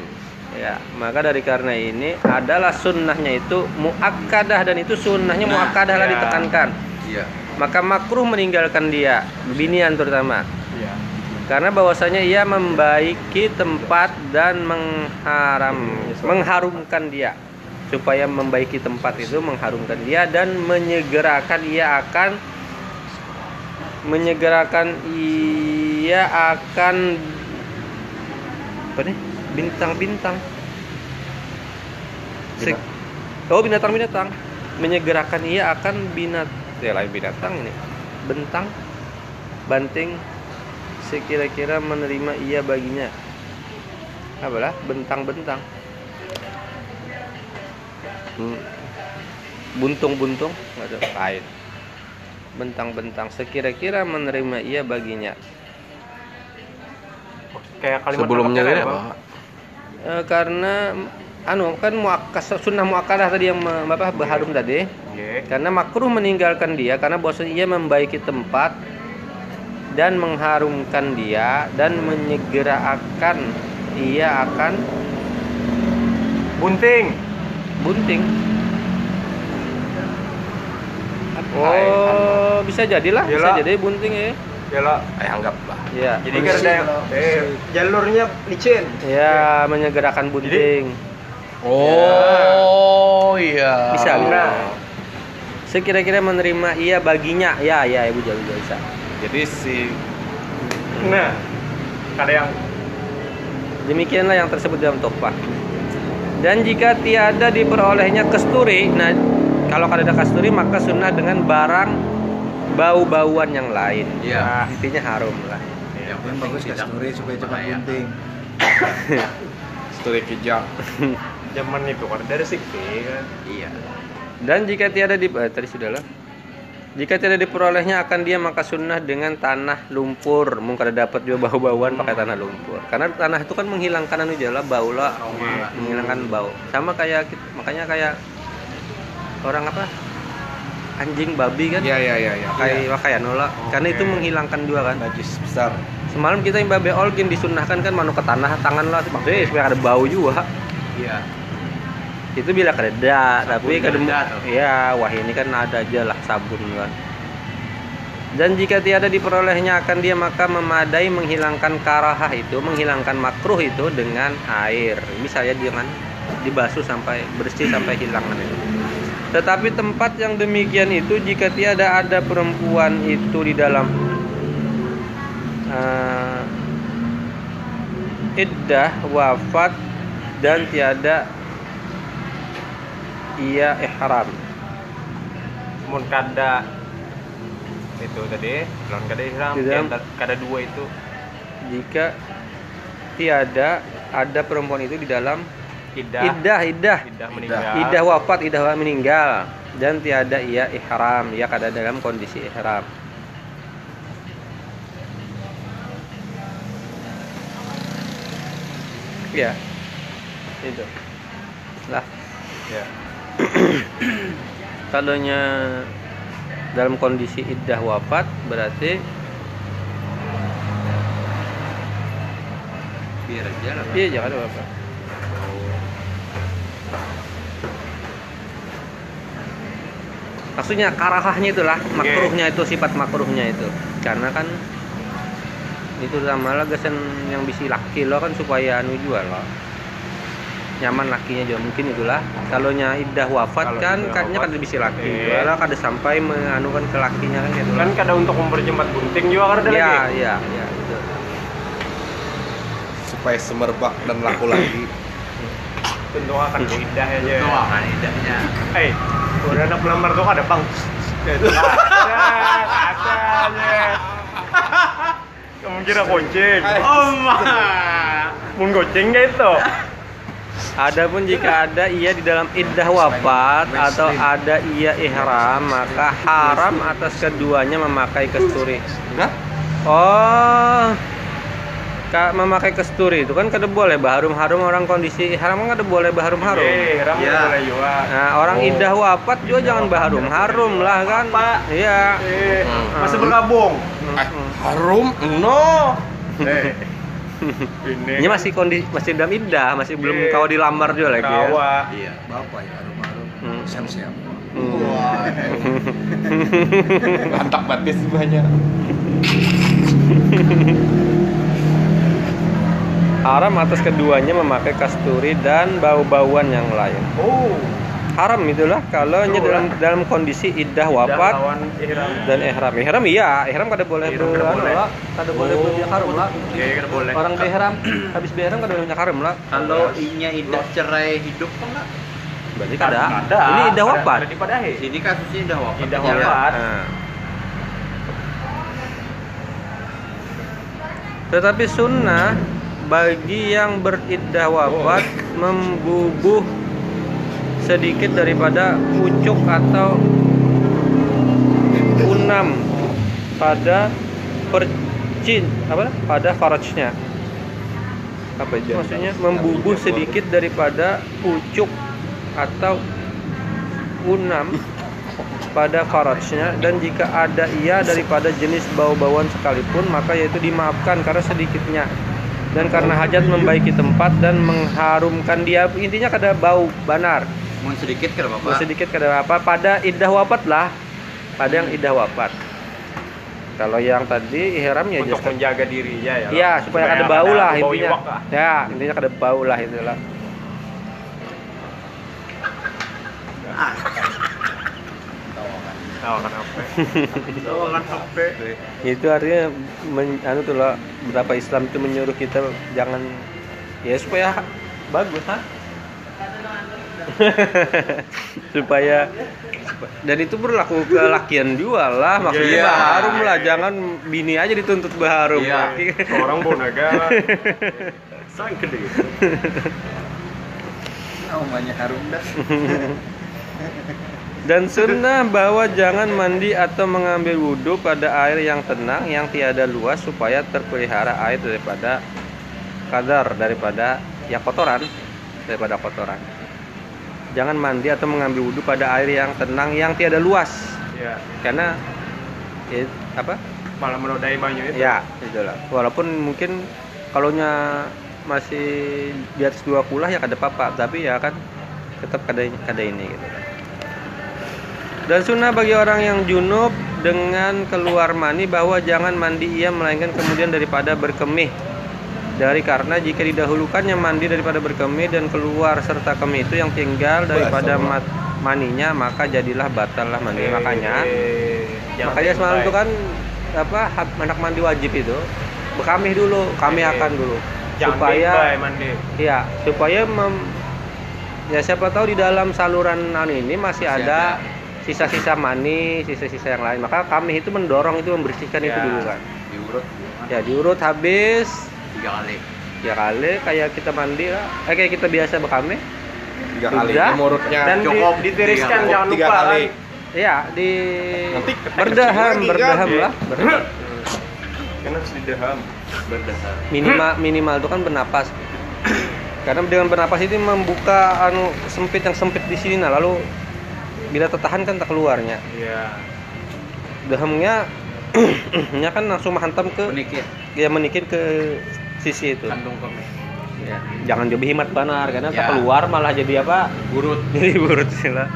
ya maka dari karena ini adalah sunnahnya itu muakkadah dan itu sunnahnya Nah, muakkadah lah ya. ditekankan Iya. Iya. maka makruh meninggalkan dia binian terutama Iya. karena bahwasanya ia membaiki tempat dan mengharam mengharumkan dia supaya membaiki tempat itu mengharumkan dia dan menyegerakan ia akan menyegerakan ia akan apa nih? Bintang-bintang. Se- oh binatang-binatang. Menyegerakan ia akan binat ya lain binatang ini. Bentang banting sekira-kira menerima ia baginya. Apalah? Bentang-bentang. Hmm. buntung-buntung nggak ada. Lain. Bentang-bentang sekira-kira menerima ia baginya Kayak kalimat Sebelumnya ini kayak apa? Eh, karena anu kan muakas sunnah muakadah tadi yang apa berharum tadi Oke. karena makruh meninggalkan dia karena bahwasanya ia membaiki tempat dan mengharumkan dia dan menyegerakan ia akan Bunting. bunting oh bisa jadilah bisa Iyalah. jadi bunting ya Ya lah. Eh, anggap lah. ya Jadi kan ada yang eh, jalurnya licin. ya menyegerakan bunting Oh iya. Bisa, bisa. sekira-kira menerima ia baginya ya ya ibu jauh bisa Jadi si Nah, ada yang Demikianlah yang tersebut dalam topah. Dan jika tiada diperolehnya kesturi, nah kalau ada kasturi maka sunnah dengan barang bau-bauan yang lain. Iya. Nah, intinya harum lah. Yang Yang penting bagus tidak kasturi supaya cepat bunting. studi kijang. zaman itu kan dari sikti kan. Iya. Dan jika tiada di eh, tadi sudah lah. Jika tidak diperolehnya akan dia maka sunnah dengan tanah lumpur. Mungkin ada dapat juga bau-bauan pakai tanah lumpur. Karena tanah itu kan menghilangkan anu jala bau lah, menghilangkan bau. Sama kayak makanya kayak orang apa? Anjing babi kan? Iya iya iya iya. pakai pakaian lah karena itu menghilangkan juga kan Najis besar. semalam kita yang babe olgin disunahkan kan manu ke tanah tangan lah maksudnya supaya ada bau juga Iya. itu bila kereda tapi tuh. ya wah ini kan ada aja lah sabun kan dan jika tiada diperolehnya akan dia maka memadai menghilangkan karahah itu menghilangkan makruh itu dengan air bisa ya dengan dibasuh sampai bersih sampai hilang itu tetapi tempat yang demikian itu jika tiada ada perempuan itu di dalam. Eh, iddah wafat dan tiada ia ihram. Mun kada itu tadi, lawan kada ihram, kada dua itu. Jika tiada ada perempuan itu di dalam idah iddah iddah idah meninggal. iddah wafat iddah meninggal. Dan tiada ia ihram. Ia kada dalam kondisi ihram. Ya. Itu. Lah. Ya. kalaunya dalam kondisi iddah wafat berarti Biar aja lah. iya jangan ada maksudnya karahahnya itulah makruhnya itu sifat makruhnya itu. Karena kan itu sama lah gesen yang bisa laki lo kan supaya anu jual lo. Nyaman lakinya juga mungkin itulah. Kalau nya iddah wafat Kalau kan katanya wafat, kan bisa laki oke. jual lah kada sampai menganukan ke lakinya kan gitu Kan kada untuk mempercepat bunting juga kada ada iya lagi. iya iya itu Supaya semerbak dan laku lagi. Tentu akan idah aja. Doakan idahnya. Hei, udah anak pelamar tuh ada bang. Itu ada, katanya. Kamu kira kucing? Oh Mun kucing gak itu? Adapun jika ada ia di dalam iddah wafat atau ada ia ihram maka haram atas keduanya memakai kesturi. Enggak? Oh, Kak memakai kesturi itu kan kada boleh baharum-harum orang kondisi ihram kan kada boleh baharum-harum. Eh, ram Ya. boleh juga. Nah, orang Oh. iddah wafat juga jangan baharum-harum lah kan. Pak. Iya. Eh, Hmm. masih bergabung. Eh, harum? No. Eh, ini. Ini masih kondisi masih dalam iddah, masih belum Iya. kau dilamar juga lagi. Ya. Kawa. Iya. Bapak ya harum-harum. Hmm. Siap-siap. Hmm. Lantak batis banyak. Haram atas keduanya memakai kasturi dan bau-bauan yang lain. Oh. Haram itulah kalau nya Betul, dalam dalam kondisi iddah wafat ihram. dan ihram. Ihram iya, ihram kada boleh Ihram kada anu boleh. lah, kada boleh Oh. berbiak haram lah. Iya, kada boleh. Orang behram habis behram kada boleh haram lah. Kalau inya idah cerai hidup kok enggak? Berarti kada. Ada. Ini iddah wafat. Sini kasusnya idah wafat. Idah Iya. wafat. Nah. Tetapi sunnah bagi yang beriddah wafat membubuh sedikit daripada pucuk atau unam pada percin apa? Pada farajnya. Apa itu maksudnya membubuh sedikit daripada pucuk atau unam pada farajnya. Dan jika ada ia daripada jenis bau-bauan sekalipun maka yaitu dimaafkan karena sedikitnya dan karena hajat membaiki tempat dan mengharumkan dia intinya kada bau banar Mau sedikit Bau Bapak? sedikit kada apa pada idah wafat lah pada yang idah wafat kalau yang tadi ihram ya Untuk just- menjaga dirinya ya. Iya, supaya kada bau kada lah intinya. lah. Ya, intinya kada bau lah itulah. Tawakan apa? Tawakan HP. Itu artinya men, anu tuh lah, berapa Islam itu menyuruh kita jangan ya supaya bagus ha? supaya dan itu berlaku ke lakian juga lah maksudnya Iya. baharum lah jangan bini aja dituntut baharum Iya. Orang bonaga. Sang gede. Namanya harum dah. Dan sunnah bahwa jangan mandi atau mengambil wudhu pada air yang tenang yang tiada luas supaya terpelihara air daripada kadar daripada ya kotoran daripada kotoran. Jangan mandi atau mengambil wudhu pada air yang tenang yang tiada luas Ya, karena ya, apa? malah menodai banyu itu. Ya itulah. Walaupun mungkin kalau masih di atas dua kulah ya kada apa tapi ya kan tetap kada kada ini gitu kan. Dan sunnah bagi orang yang junub dengan keluar mani bahwa jangan mandi ia melainkan kemudian daripada berkemih. Dari karena jika didahulukannya mandi daripada berkemih dan keluar serta kemih itu yang tinggal daripada mat- maninya maka jadilah batal lah mandi. Makanya makanya semalam itu kan apa hak- anak mandi wajib itu. Bekamih dulu kami akan dulu. Jangan supaya bye mandi. ya supaya mem- ya siapa tahu di dalam saluran anu ini masih Masih ada sisa-sisa mani sisa-sisa yang lain maka kami itu mendorong itu membersihkan itu Ya. dulu kan Diurut. ya diurut habis Tiga kali. ya kali kayak kita mandi lah eh kayak kita biasa bekamih Tiga kali murutnya. Dan di, Cukup. ditiriskan Tiga- jangan tiga lupa kali. kan. ya di Nanti berdaham lagi, berdaham lah berdaham. Kan harus didaham. Berdasar. minimal minimal itu kan bernapas karena dengan bernapas itu membuka anu sempit yang sempit di sini nah lalu bila tertahan kan tak keluarnya Iya. dahamnya nya kan langsung menghantam ke Unik ya ya. menikir ke sisi itu Kandung kami. ya. jangan jadi himat banar karena tak Ya. keluar malah jadi apa Urut. jadi burut sih lah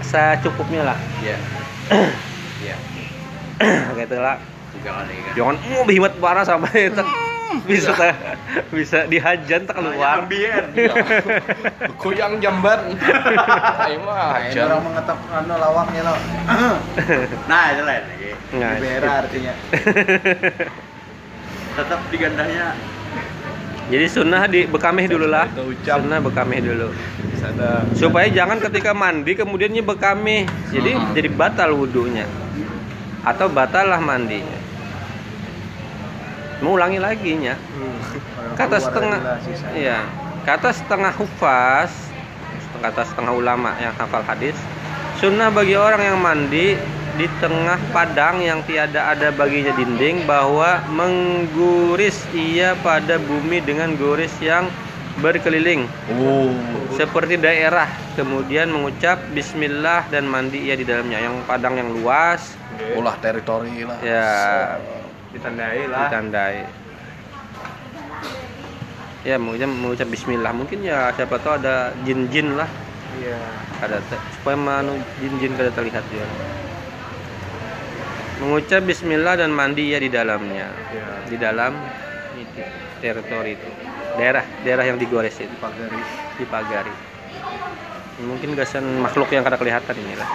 secukupnya lah Iya. Iya. gitu lah kan. jangan mau himat banar sampai tak bisa tak- bisa dihajan tak keluar Ambien. Kuyang jamban. Ayo mah Nah, orang mengetap anu lawaknya lo. Nah, itu lain lagi. Nah, Libera artinya. Tetap digandahnya Jadi sunnah di bekamih dulu lah. Sunnah bekamih dulu. Supaya jangan ketika mandi kemudiannya bekamih. Jadi Hmm. jadi batal wudhunya. Atau batal lah mandinya. Mau ulangi lagi nya. Kalau Kata keluar setengah. Iya. Kata setengah hufaz, kata setengah ulama yang hafal hadis, sunnah bagi orang yang mandi di tengah padang yang tiada ada baginya dinding bahwa mengguris ia pada bumi dengan guris yang berkeliling Oh. seperti daerah kemudian mengucap bismillah dan mandi ia di dalamnya yang padang yang luas Ulah teritori lah. ya Ditandai lah. ditandai. Ya mengucap, mengucap bismillah. Mungkin ya siapa tahu ada jin-jin lah. Iya. ada supaya manu jin-jin kada terlihat ya mengucap bismillah dan mandi ia di dalamnya. Ya. di dalam itu, teritori itu. Daerah daerah yang digores itu Pagari. dipagari mungkin gasan makhluk yang kada kelihatan inilah.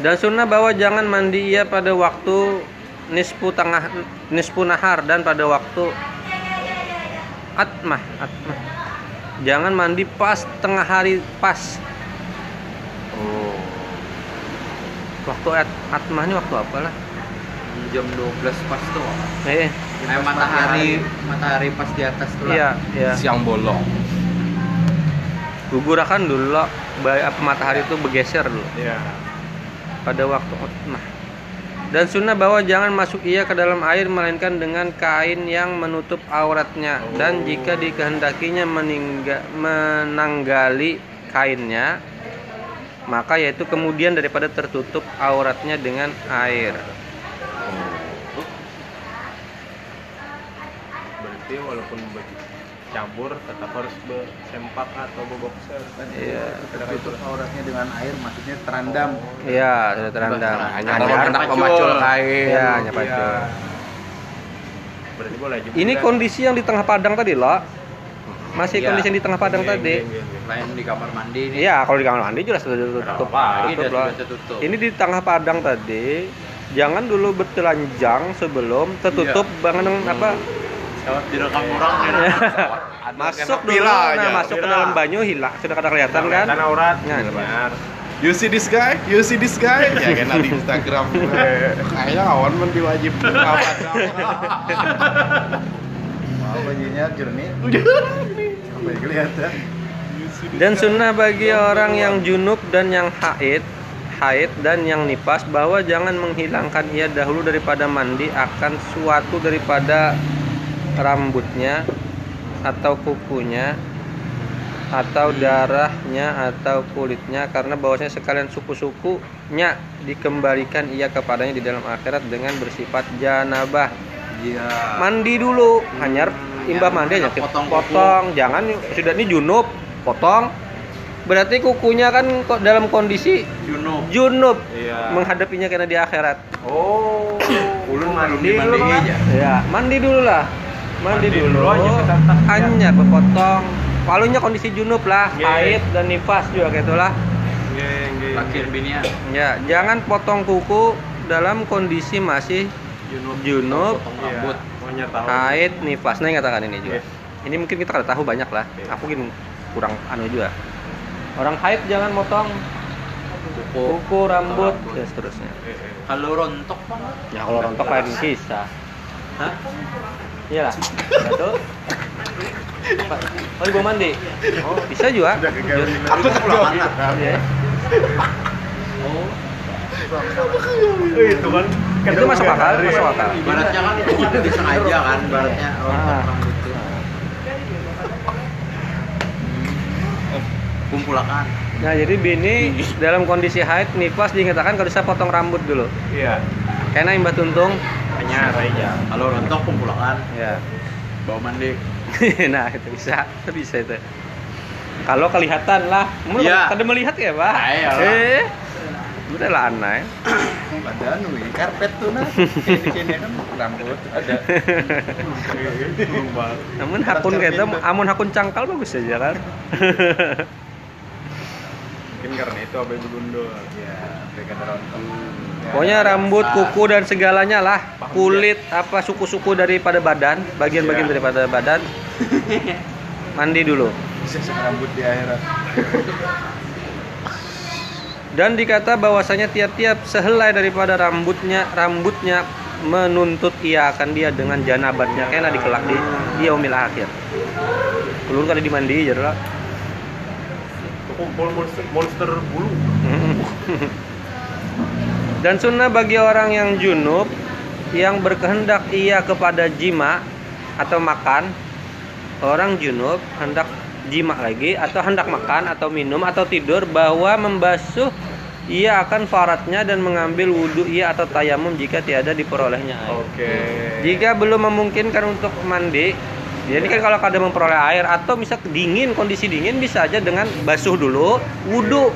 Dan sunnah bahwa jangan mandi ia pada waktu nisfu tengah nisfu nahar dan pada waktu atmah atmah jangan mandi pas tengah hari pas Oh. waktu at, atmah ini waktu apa lah Jam 12 pas tuh. eh Eh, matahari matahari pas di atas tuh. lah. iya iya Siang bolong. gugur akan dulu loh. Ba- apa matahari itu bergeser dulu Iya. pada waktu utmah. Dan sunnah bahwa jangan masuk ia ke dalam air melainkan dengan kain yang menutup auratnya dan jika dikehendakinya meningga, menanggali kainnya maka yaitu kemudian daripada tertutup auratnya dengan air. Berarti walaupun campur tetap harus bersempak atau berboxer kan? Iya. Tertutup auratnya dengan air, maksudnya terendam. Iya, sudah terendam. Hanya hendak memacul kain. Iya, hanya pacul. Berarti boleh juga. Ini kondisi yang di tengah padang tadi loh. Masih Iya. kondisi yang di tengah padang Iya, tadi. iya, iya, iya. Lain di kamar mandi nih. Iya, kalau di kamar mandi jelas sudah. Pagi Tutup lah. sudah tertutup. Ini di tengah padang tadi. Jangan dulu bertelanjang sebelum tertutup banget dengan apa? Lewat direkam orang kan. masuk dulu, nah aja. masuk ke dalam banyu hilang, sudah kada kelihatan kan? Kelihatan aurat. Nah, benar. You see this guy? You see this guy? Ya kan di Instagram. Kayaknya kawan men diwajib buka padang. Wow, bajunya jernih. Yang kelihatan? Dan sunnah bagi orang yang junub dan yang haid, haid dan yang nipas bahwa jangan menghilangkan ia dahulu daripada mandi akan suatu daripada rambutnya atau kukunya atau darahnya atau kulitnya karena bahwasanya sekalian suku-sukunya dikembalikan ia kepadanya di dalam akhirat dengan bersifat janabah Iya. mandi dulu hanyar imbah mandi aja Potong potong, kuku. jangan sudah ini junub potong berarti kukunya kan kok dalam kondisi Junub. junub Iya. menghadapinya karena di akhirat Oh. Ulun mandi dulu dimandi kan? aja. ya mandi dulu lah mandi, Mandi dulu, dulu aja kita tak- hanyar berpotong palunya kondisi junub lah Iya. haid dan nifas juga gitu lah Nggih, nggih. Terakhir binian. ya jangan potong kuku dalam kondisi masih Junub. Junub. Potong Iya. rambut. Tahu. haid nifas nah yang katakan ini juga Iya. ini mungkin kita kada tahu banyak lah Iya. aku mungkin kurang anu juga orang haid jangan motong Kuku. kuku rambut rambut. dan seterusnya. Kalau rontok banget. ya kalau rontok lain kisah Hah? Iya lah satu oh ibu mandi oh bisa juga. Aku pulang anak. Iya. Oh, itu kan itu masuk akal masuk akal ibaratnya kan itu kan disengaja kan ibaratnya rontok Ah. rambut itu. Kumpulakan. nah jadi bini dalam kondisi haid nifas dinyatakan kalau bisa potong rambut dulu Iya. karena imbah tuntung Hanya aja. Kalau rontok kumpulakan. ya Bawa mandi. nah itu bisa bisa itu kalau kelihatan lah Kamu Iya. kada melihat ya pak Ah, iyalah. eh udah lah aneh Ada anu karpet tuh nah. Kini kan rambut ada. namun hakun kita amun hakun cangkal bagus aja kan Mungkin karena itu apa yang gundul. Ya, mereka ada rontok. Ya, pokoknya rambut kuku dan segalanya lah. Kulit apa suku-suku daripada badan. Bagian-bagian Iya. daripada badan. Mandi dulu. Bisa rambut di akhirat. dan dikata bahwasanya tiap-tiap sehelai daripada rambutnya rambutnya menuntut ia akan dia dengan janabatnya. Kena dikelak di di yaumil akhir. Ulun kada dimandi jadi monster, monster bulu. Dan sunnah bagi orang yang junub yang berkehendak ia kepada jima atau makan, orang junub hendak jima lagi atau hendak makan atau minum atau tidur bahwa membasuh ia akan faratnya dan mengambil wudhu ia atau tayamum jika tiada diperolehnya air. Oke. Jika belum memungkinkan untuk mandi, jadi kan kalau kada memperoleh air atau misal dingin kondisi dingin bisa aja dengan basuh dulu wudhu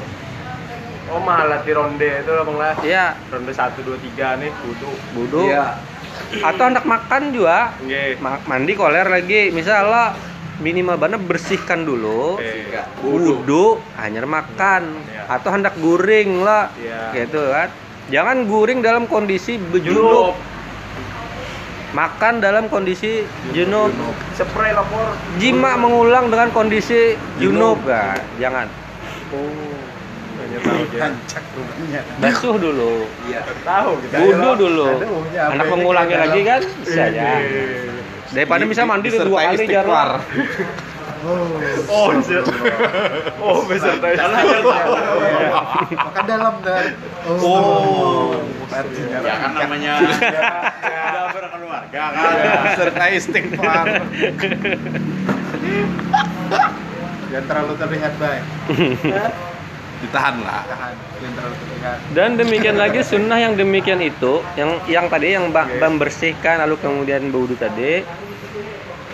Oh malah di ronde itu bang lah. ya Ronde satu dua tiga nih kudu. wudhu Iya. atau hendak makan juga Nggih. Ma- mandi koler lagi misal lo minimal banget bersihkan dulu wudhu hanya makan Iya. atau hendak guring lah Iya. gitu kan jangan guring dalam kondisi Junub. Makan dalam kondisi junub Spray lapor. jima mengulang dengan kondisi junub nah, jangan. Oh. Basuh dulu. Iya. Tahu kita. wudhu dulu. Aduh, anak kayak lagi kan? Bisa Iya. ya. daripada bisa mandi dua kali istighfar. jarang Oh, bisa. Oh, beserta Makan dalam dan. Oh. Ya kan namanya udah berkeluarga kan. Serta istighfar. Jangan terlalu terlihat baik. Ditahan lah. Dan demikian lagi sunnah yang demikian itu, yang yang tadi yang membersihkan lalu kemudian berwudu tadi,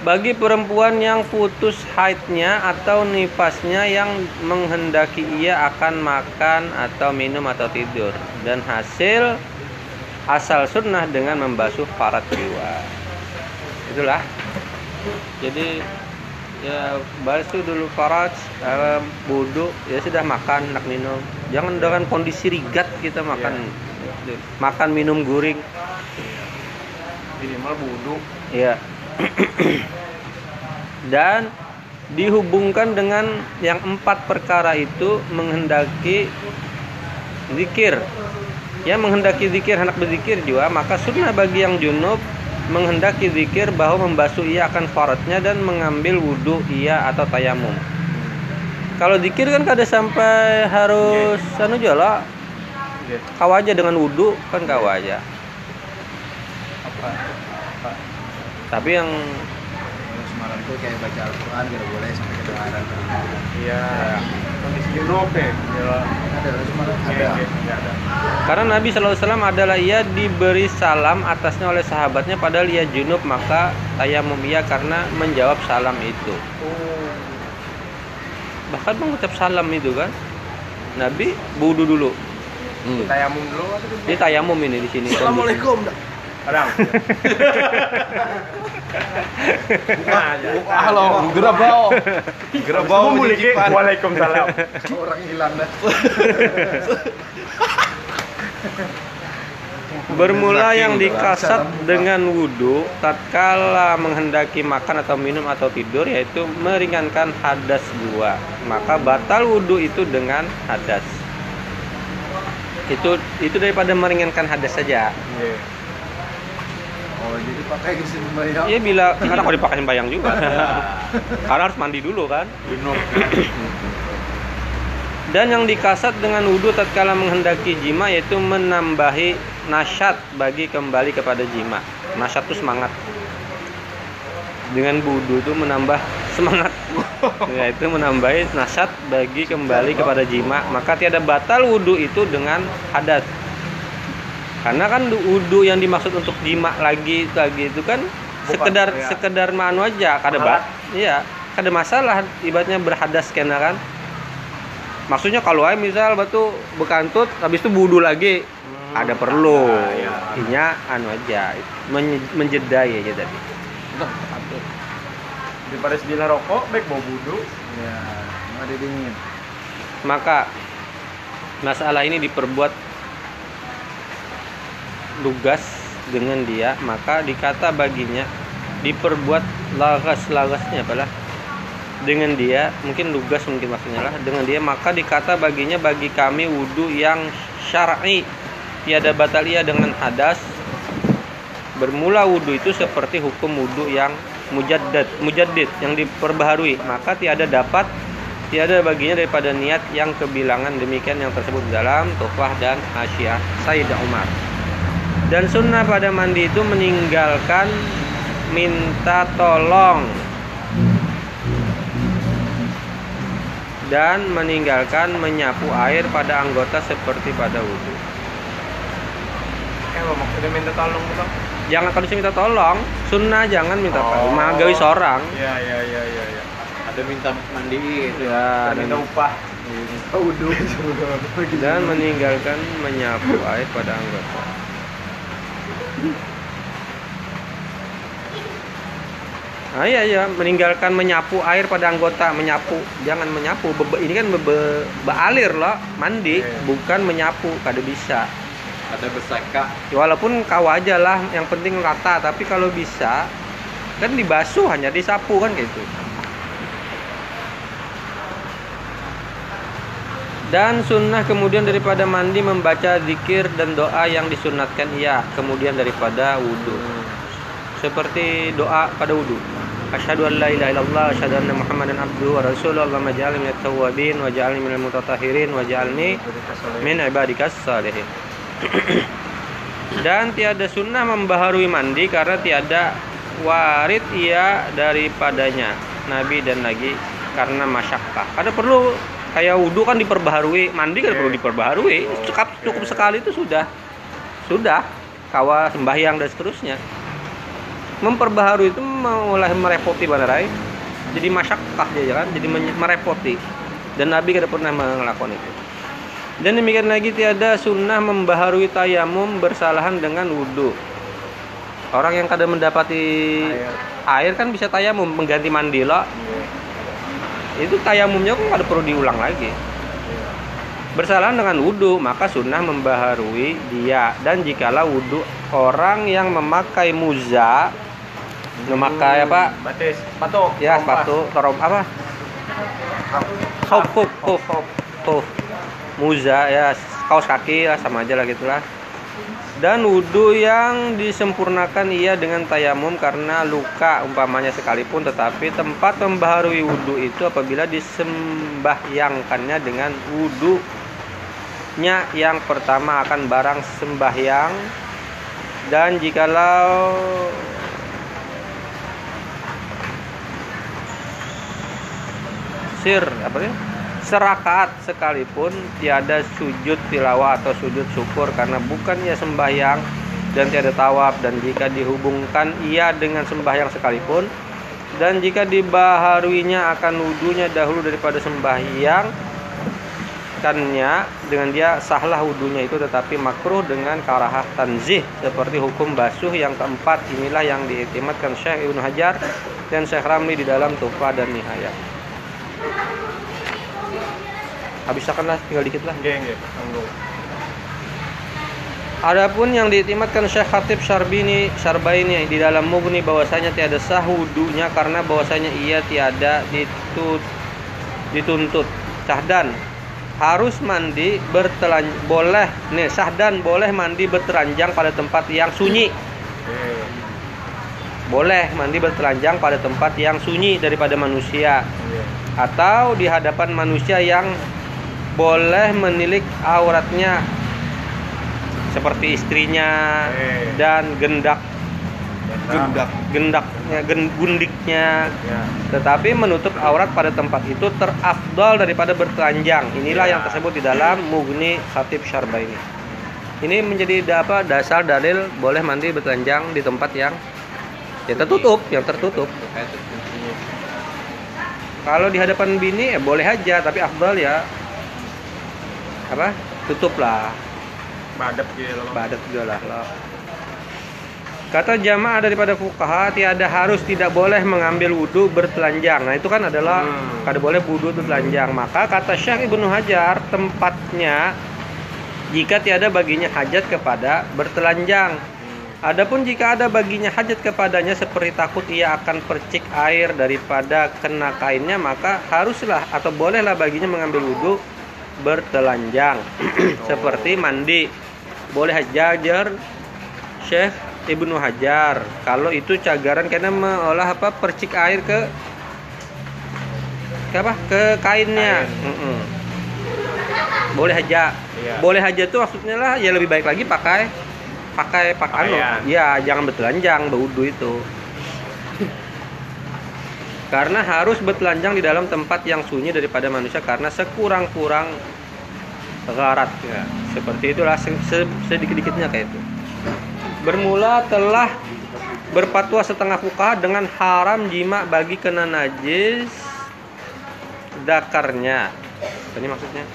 bagi perempuan yang putus haidnya atau nifasnya yang menghendaki ia akan makan atau minum atau tidur. Dan hasil asal sunnah dengan membasuh parat jiwa. Itulah. Jadi ya basuh dulu faraj eh, ya sudah makan nak minum. Jangan dengan kondisi rigat kita makan. Makan minum guring Minimal wudhu. ya dan dihubungkan dengan yang empat perkara itu menghendaki zikir yang menghendaki zikir hendak berzikir juga maka sunnah bagi yang junub menghendaki zikir bahwa membasuh ia akan faradnya dan mengambil wudhu ia atau tayamum kalau zikir kan kada sampai harus anu juga lah Nggih. kau aja dengan wudhu kan kau aja Apa? Apa? Tapi yang Kalau Semarang itu kayak baca Al-Quran gak boleh sampai kedengaran Iya. Kondisi junub nih. Iya. Ada Semarang. Ada. nggih, nggih ada. Karena Nabi SAW adalah ia diberi salam atasnya oleh sahabatnya padahal ia junub maka tayamum ia karena menjawab salam itu. Oh. Bahkan mengucap salam itu kan. Nabi wudu dulu. Hmm. Tayamum dulu Ini tayamum ini di sini. Assalamualaikum. Gerabau. Gerabau. Waalaikumsalam. Orang hilang dah. Bermula yang dikasat dengan wudhu tatkala menghendaki makan atau minum atau tidur yaitu meringankan hadas dua. Maka batal wudhu itu dengan hadas. Itu itu daripada meringankan hadas saja. Nggih. Oh jadi pakai ke sini bayang. Iya bila karena kalau dipakai bayang juga. karena harus mandi dulu kan. Dan yang dikasat dengan wudhu tatkala menghendaki jima yaitu menambahi nasyat bagi kembali kepada jima. Nasyat itu semangat. Dengan wudhu itu menambah semangat. yaitu menambahi nasyat bagi kembali kepada jima. Maka tiada batal wudhu itu dengan hadas. Karena kan wudhu yang dimaksud untuk jima lagi lagi itu kan Bukan, sekedar ya. sekedar manu aja kada bat iya kada masalah ibaratnya berhadas kena kan maksudnya kalau aja misal batu bekantut habis itu wudhu lagi ada perlu Nah, iya. inya anu aja men- menjeda ya aja tadi Daripada sedih rokok, baik mau wudhu. Ya, ada dingin. maka masalah ini diperbuat lugas dengan dia maka dikata baginya diperbuat lagas-lagasnya apalah. Dengan dia mungkin lugas mungkin maksudnya lah. Dengan dia maka dikata baginya bagi kami wudhu yang syar'i. Tiada batal ia dengan hadas. Bermula wudhu itu seperti hukum wudhu yang mujaddad mujaddid yang diperbaharui. Maka tiada dapat tiada baginya daripada niat yang kebilangan. Demikian yang tersebut dalam Tuhfah dan Hasyiah Sayyidah Umar dan sunnah pada mandi itu meninggalkan minta tolong dan meninggalkan menyapu air pada anggota seperti pada wudhu Eh, maksudnya minta tolong Bang? jangan kalau minta tolong sunnah jangan minta Oh. tolong magawi seorang Iya, iya, iya, iya, iya. Ada minta mandiin. ya Dan minta upah. Udah. dan meninggalkan menyapu air pada anggota. Ah iya iya, meninggalkan menyapu air pada anggota, menyapu, jangan menyapu. Bebe- ini kan bebe, bealir loh, mandi, bukan menyapu, kada bisa. Ada besaka. Ya, Walaupun kau aja lah, yang penting rata. Tapi kalau bisa, kan dibasuh hanya disapu kan gitu. Dan sunnah kemudian daripada mandi membaca zikir dan doa yang disunatkan ia kemudian daripada wudhu. Seperti doa pada wudhu. Asyhadu an la ilaha illallah, asyhadu anna Muhammadan abduhu wa rasuluhu. Allahumma ja'alni minat tawwabin wa ja'alni minal mutatahhirin wa ja'alni min ibadikas salihin. Dan tiada sunnah membaharui mandi karena tiada warid ia daripadanya Nabi dan lagi karena masyakkah. Ada perlu kayak wudhu kan diperbaharui, mandi kan perlu diperbaharui. Cukup cukup sekali itu sudah sudah kawa sembahyang dan seterusnya. Memperbaharui itu mulai merepoti bandarai. Jadi masyakkah dia kan, jadi merepoti. Dan Nabi kada pernah melakukan itu. Dan demikian lagi tiada sunnah membaharui tayamum bersalahan dengan wudhu. Orang yang kadang mendapati air, kan bisa tayamum mengganti mandi loh. Itu tayamumnya kok ada perlu diulang lagi. Bersalahan dengan wudhu maka sunnah membaharui dia. Dan jikalau wudhu orang yang memakai muza memakai apa? Batis, sepatu. ya sepatu torom apa? Kau kau kau muza ya kaos kaki lah sama aja lah gitulah dan wudhu yang disempurnakan ia dengan tayamum karena luka umpamanya sekalipun tetapi tempat membaharui wudhu itu apabila disembahyangkannya dengan wudhunya yang pertama akan barang sembahyang. Dan jikalau sir apa sih serakaat sekalipun tiada sujud tilawah atau sujud syukur karena bukan ia sembahyang dan tiada tawaf. Dan jika dihubungkan ia dengan sembahyang sekalipun dan jika dibaharuinya akan wudhunya dahulu daripada sembahyang kannya dengan dia sahlah wudhunya itu tetapi makruh dengan karahah tanzih seperti hukum basuh yang keempat. Inilah yang diiktimatkan Syekh Ibnu Hajar dan Syekh Ramli di dalam Tuhfah dan Nihayah habiskan lah tinggal dikit lah Nggih, nggih. Adapun yang diiktimatkan Syekh Khatib Syarbini Syarbaini di dalam Mughni bahwasanya tiada sah wudunya karena bahwasanya ia tiada ditut, dituntut. Sahdan. Harus mandi bertelan boleh nih sahdan boleh mandi bertelanjang pada tempat yang sunyi. Boleh mandi bertelanjang pada tempat yang sunyi daripada manusia. Iya. atau di hadapan manusia yang boleh menilik auratnya seperti istrinya Eh. dan gendak. Gendak. Gendaknya gen- gundiknya. Ya. tetapi menutup aurat pada tempat itu terafdal daripada bertelanjang inilah Ya. yang tersebut di dalam Mughni Khatib Syarbaini ini. Menjadi da- apa dasar dalil boleh mandi bertelanjang di tempat yang yang tertutup yang tertutup. Kalau di hadapan bini ya boleh aja tapi afdal ya apa tutup lah Badep gitu loh. juga lah loh. Kata jamaah daripada fukaha tiada harus tidak boleh mengambil wudhu bertelanjang. Nah itu kan adalah Hmm. kada boleh wudhu bertelanjang. Maka kata Syekh Ibnu Hajar tempatnya jika tiada baginya hajat kepada bertelanjang. Adapun jika ada baginya hajat kepadanya seperti takut ia akan percik air daripada kena kainnya maka haruslah atau bolehlah baginya mengambil wudhu bertelanjang seperti mandi boleh hajar Syekh Ibnu Hajar kalau itu cagaran karena mengolah apa percik air ke ke apa ke kainnya Kain. Mm-mm. boleh aja Iya. boleh aja tuh maksudnya lah ya lebih baik lagi pakai pakai anu. Pakaian. ya jangan bertelanjang berwudu itu karena harus bertelanjang di dalam tempat yang sunyi daripada manusia karena sekurang-kurang garat ya. seperti itulah se- se- sedikit-dikitnya kayak itu. Bermula telah berfatwa setengah fuqaha dengan haram jima bagi kena najis dakarnya. Ini maksudnya.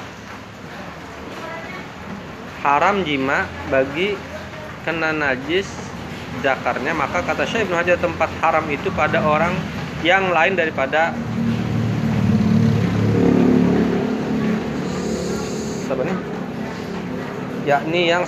Haram jima bagi kena najis zakarnya maka kata Syekh Ibnu Hajar tempat haram itu pada orang yang lain daripada apa nih? yakni yang